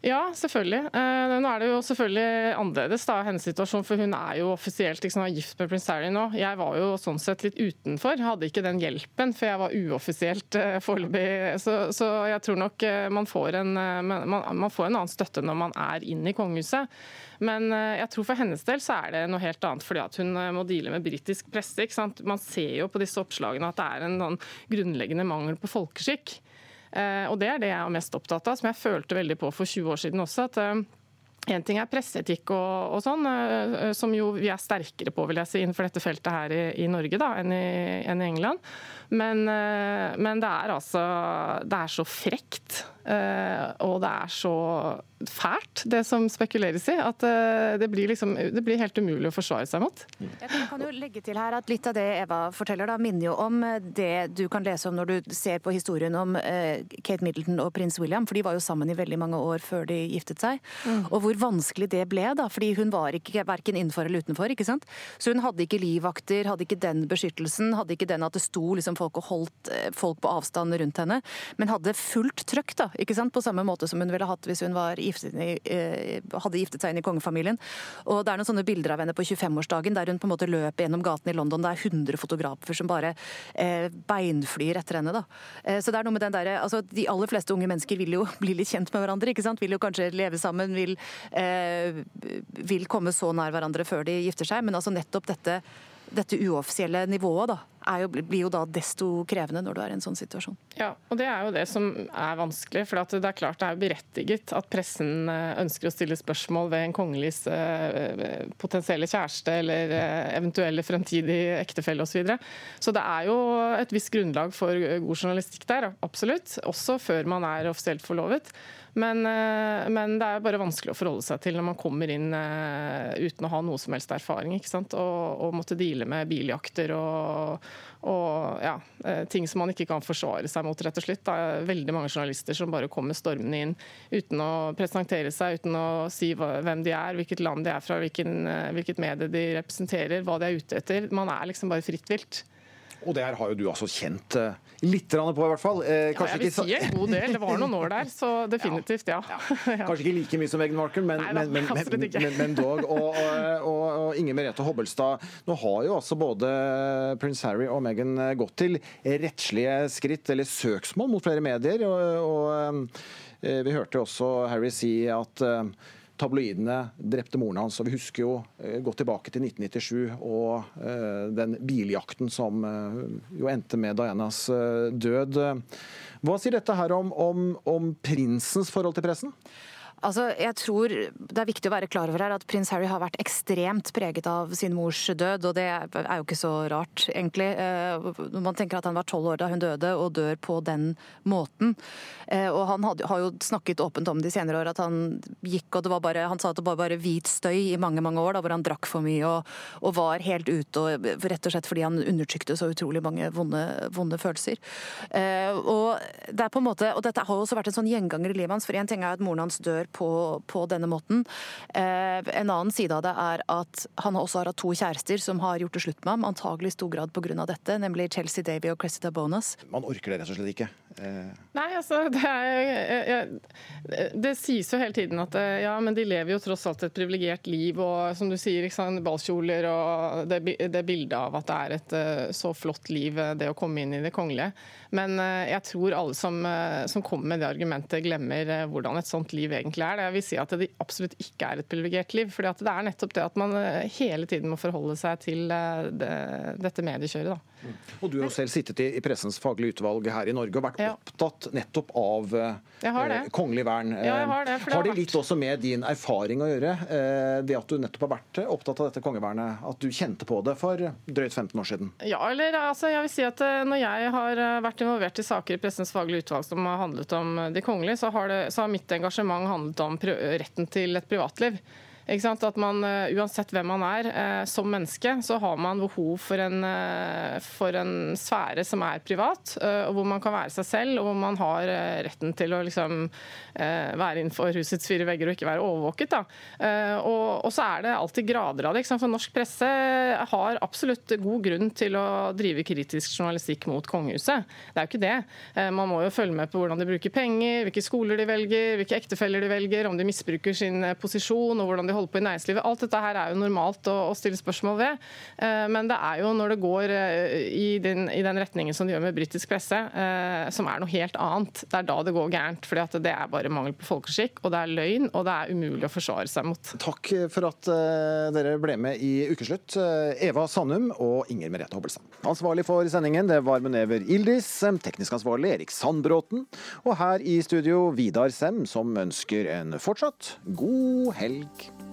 Ja, selvfølgelig. Eh, nå er det jo selvfølgelig annerledes da, hennes situasjon, for hun er jo offisielt liksom, gift med prins Harry nå. Jeg var jo sånn sett litt utenfor, hadde ikke den hjelpen, for jeg var uoffisielt uh, foreløpig. Så, så, jeg tror nok uh, man, får en, man, man, får en annen støtte når man er inne i kongehuset. Men jeg tror for hennes del så er det noe helt annet, fordi at hun må deale med britisk presse. Man ser jo på disse oppslagene at det er en sånn grunnleggende mangel på folkeskikk. Eh, og det er det jeg er mest opptatt av, som jeg følte veldig på for 20 år siden også. at eh, en ting er presseetikk og, og, sånn, eh, som jo vi er sterkere på vil jeg si, innenfor dette feltet her i, i Norge da, enn i, enn i England. Men, men, det er altså Det er så frekt. Og det er så fælt, det som spekuleres i, at eh, det blir, liksom, det blir helt umulig å forsvare seg mot. Jeg kan jo legge til her at Litt av det Eva forteller, da, minner jo om det du kan lese om når du ser på historien om eh, Kate Middleton og prins William, for de var jo sammen i veldig mange år før de giftet seg. Mm. Og hvor vanskelig det ble, da, fordi hun var ikke verken innenfor eller utenfor. ikke sant? Så hun hadde ikke livvakter, hadde ikke den beskyttelsen, hadde ikke den at det sto liksom folk og holdt eh, folk på avstand rundt henne, men hadde fullt trøkk, da, ikke sant? på samme måte som hun ville hatt hvis hun giftet, eh, hadde giftet seg inn i kongefamilien. Og Det er noen sånne bilder av henne på 25-årsdagen der hun på en måte løper gjennom gaten i London. Det er 100 fotografer som bare eh, beinflyr etter henne. da. Eh, så det er noe med den der, altså De aller fleste unge mennesker vil jo bli litt kjent med hverandre. ikke sant? Vil jo kanskje leve sammen, vil, eh, vil komme så nær hverandre før de gifter seg. Men altså nettopp dette dette uoffisielle nivået da, jo, blir jo da desto krevende når du er i en sånn situasjon. Ja, og det er jo det som er vanskelig. For det er klart det er berettiget at pressen eh, ønsker å stille spørsmål ved en kongeligs eh, potensielle kjæreste eller eh, eventuelle fremtidige ektefelle osv. Så, videre. så det er jo et visst grunnlag for god journalistikk der, absolutt. Også før man er offisielt forlovet. Men, men, det er bare vanskelig å forholde seg til når man kommer inn uten å ha noe som helst erfaring. ikke sant? Og, og måtte deale med biljakter og og ja, eh, ting som man ikke kan forsvare seg mot, rett og slett. Det er veldig mange journalister som bare kommer stormende inn uten å presentere seg, uten å si hvem de er, hvilket land de er fra, hvilken, eh, hvilket medie de representerer, hva de er ute etter. Man er liksom bare fritt vilt. Og det her har jo du altså kjent uh, litt på, i hvert fall. Eh, ja, jeg vil si en god del. Det var noen år der, så definitivt, ja. ja. Kanskje ikke like mye som Meghan Markle, men, Nei, men, men, men, dog. Og, og, og, og Inger Merete Hobbelstad, nå har jo altså både prins Harry og Meghan gått til rettslige skritt, eller søksmål, mot flere medier. og, eh, vi hørte også Harry si at tabloidene drepte moren hans. Og vi husker jo eh, godt tilbake til 1997 og eh, den biljakten som eh, jo endte med Dianas død. Hva sier dette her om, om, om prinsens forhold til pressen? Altså, jeg tror Det er viktig å være klar over her at prins Harry har vært ekstremt preget av sin mors død, og det er jo ikke så rart, egentlig. Eh, man tenker at han var tolv år da hun døde, og dør på den måten. Eh, Og han hadde, har jo snakket åpent om det i senere år, at han gikk og det var bare Han sa at det var bare hvit støy i mange, mange år, da, hvor han drakk for mye og, og var helt ute, og, rett og slett fordi han undertrykte så utrolig mange vonde, vonde følelser. Eh, Og det er på en måte, og dette har også vært en sånn gjenganger i livet hans, for en ting er at moren hans dør på, på denne måten. Eh, en annen side av det er at han også har hatt to kjærester som har gjort det slutt med ham, antagelig i stor grad pga. dette, nemlig Chelsea Davy og Cressida Bonas. Man orker det rett og slett ikke. Eh, Nei, altså det, er, det sies jo hele tiden at eh, ja, men de lever jo tross alt et privilegert liv. Og som du sier, ballkjoler og det, det bildet av at det er et eh, så flott liv, det å komme inn i det kongelige. Men jeg tror alle som, som kommer med det argumentet, glemmer hvordan et sånt liv egentlig er. Jeg vil si at det absolutt ikke er et privilegert liv. fordi det er nettopp det at man hele tiden må forholde seg til det, dette mediekjøret. da. Og du har selv sittet i, i pressens faglige utvalg her i Norge og vært opptatt nettopp av eh, eh, kongelig vern. Ja, jeg har det, for det har har det litt også med din erfaring å gjøre, eh, det at du nettopp har vært opptatt av dette kongevernet? At du kjente på det for drøyt 15 år siden? Ja, eller altså, jeg vil si at eh, Når jeg har eh, vært involvert i saker i Pressens faglige utvalg som har handlet om eh, de kongelige, så har, det, så har mitt engasjement handlet om retten til et privatliv. At man, eh, Uansett hvem man er eh, som menneske, så har man behov for en, eh, for en sfære som er privat, og hvor man kan være seg selv, og hvor man har retten til å liksom, være innenfor husets fire vegger og ikke være overvåket. Og, og så er det alltid grader av det. For norsk presse har absolutt god grunn til å drive kritisk journalistikk mot kongehuset. Det er jo ikke det. Man må jo følge med på hvordan de bruker penger, hvilke skoler de velger, hvilke ektefeller de velger, om de misbruker sin posisjon og hvordan de holder på i næringslivet. Alt dette her er jo normalt å, å stille spørsmål ved. Eh, Men det er jo når det går eh, i den, i den retningen som det gjør med britisk presse, eh, som er noe helt annet, det er da det går gærent. fordi det er bare mangel på folkeskikk, og det er løgn, og det er umulig å forsvare seg mot. Takk for at dere ble med i Ukeslutt, Eva Sandum og Inger Merete Hobbelstad. Ansvarlig for sendingen det var Munever Ildis, teknisk ansvarlig Erik Sandbråten, og her i studio Vidar Sem, som ønsker en fortsatt god helg.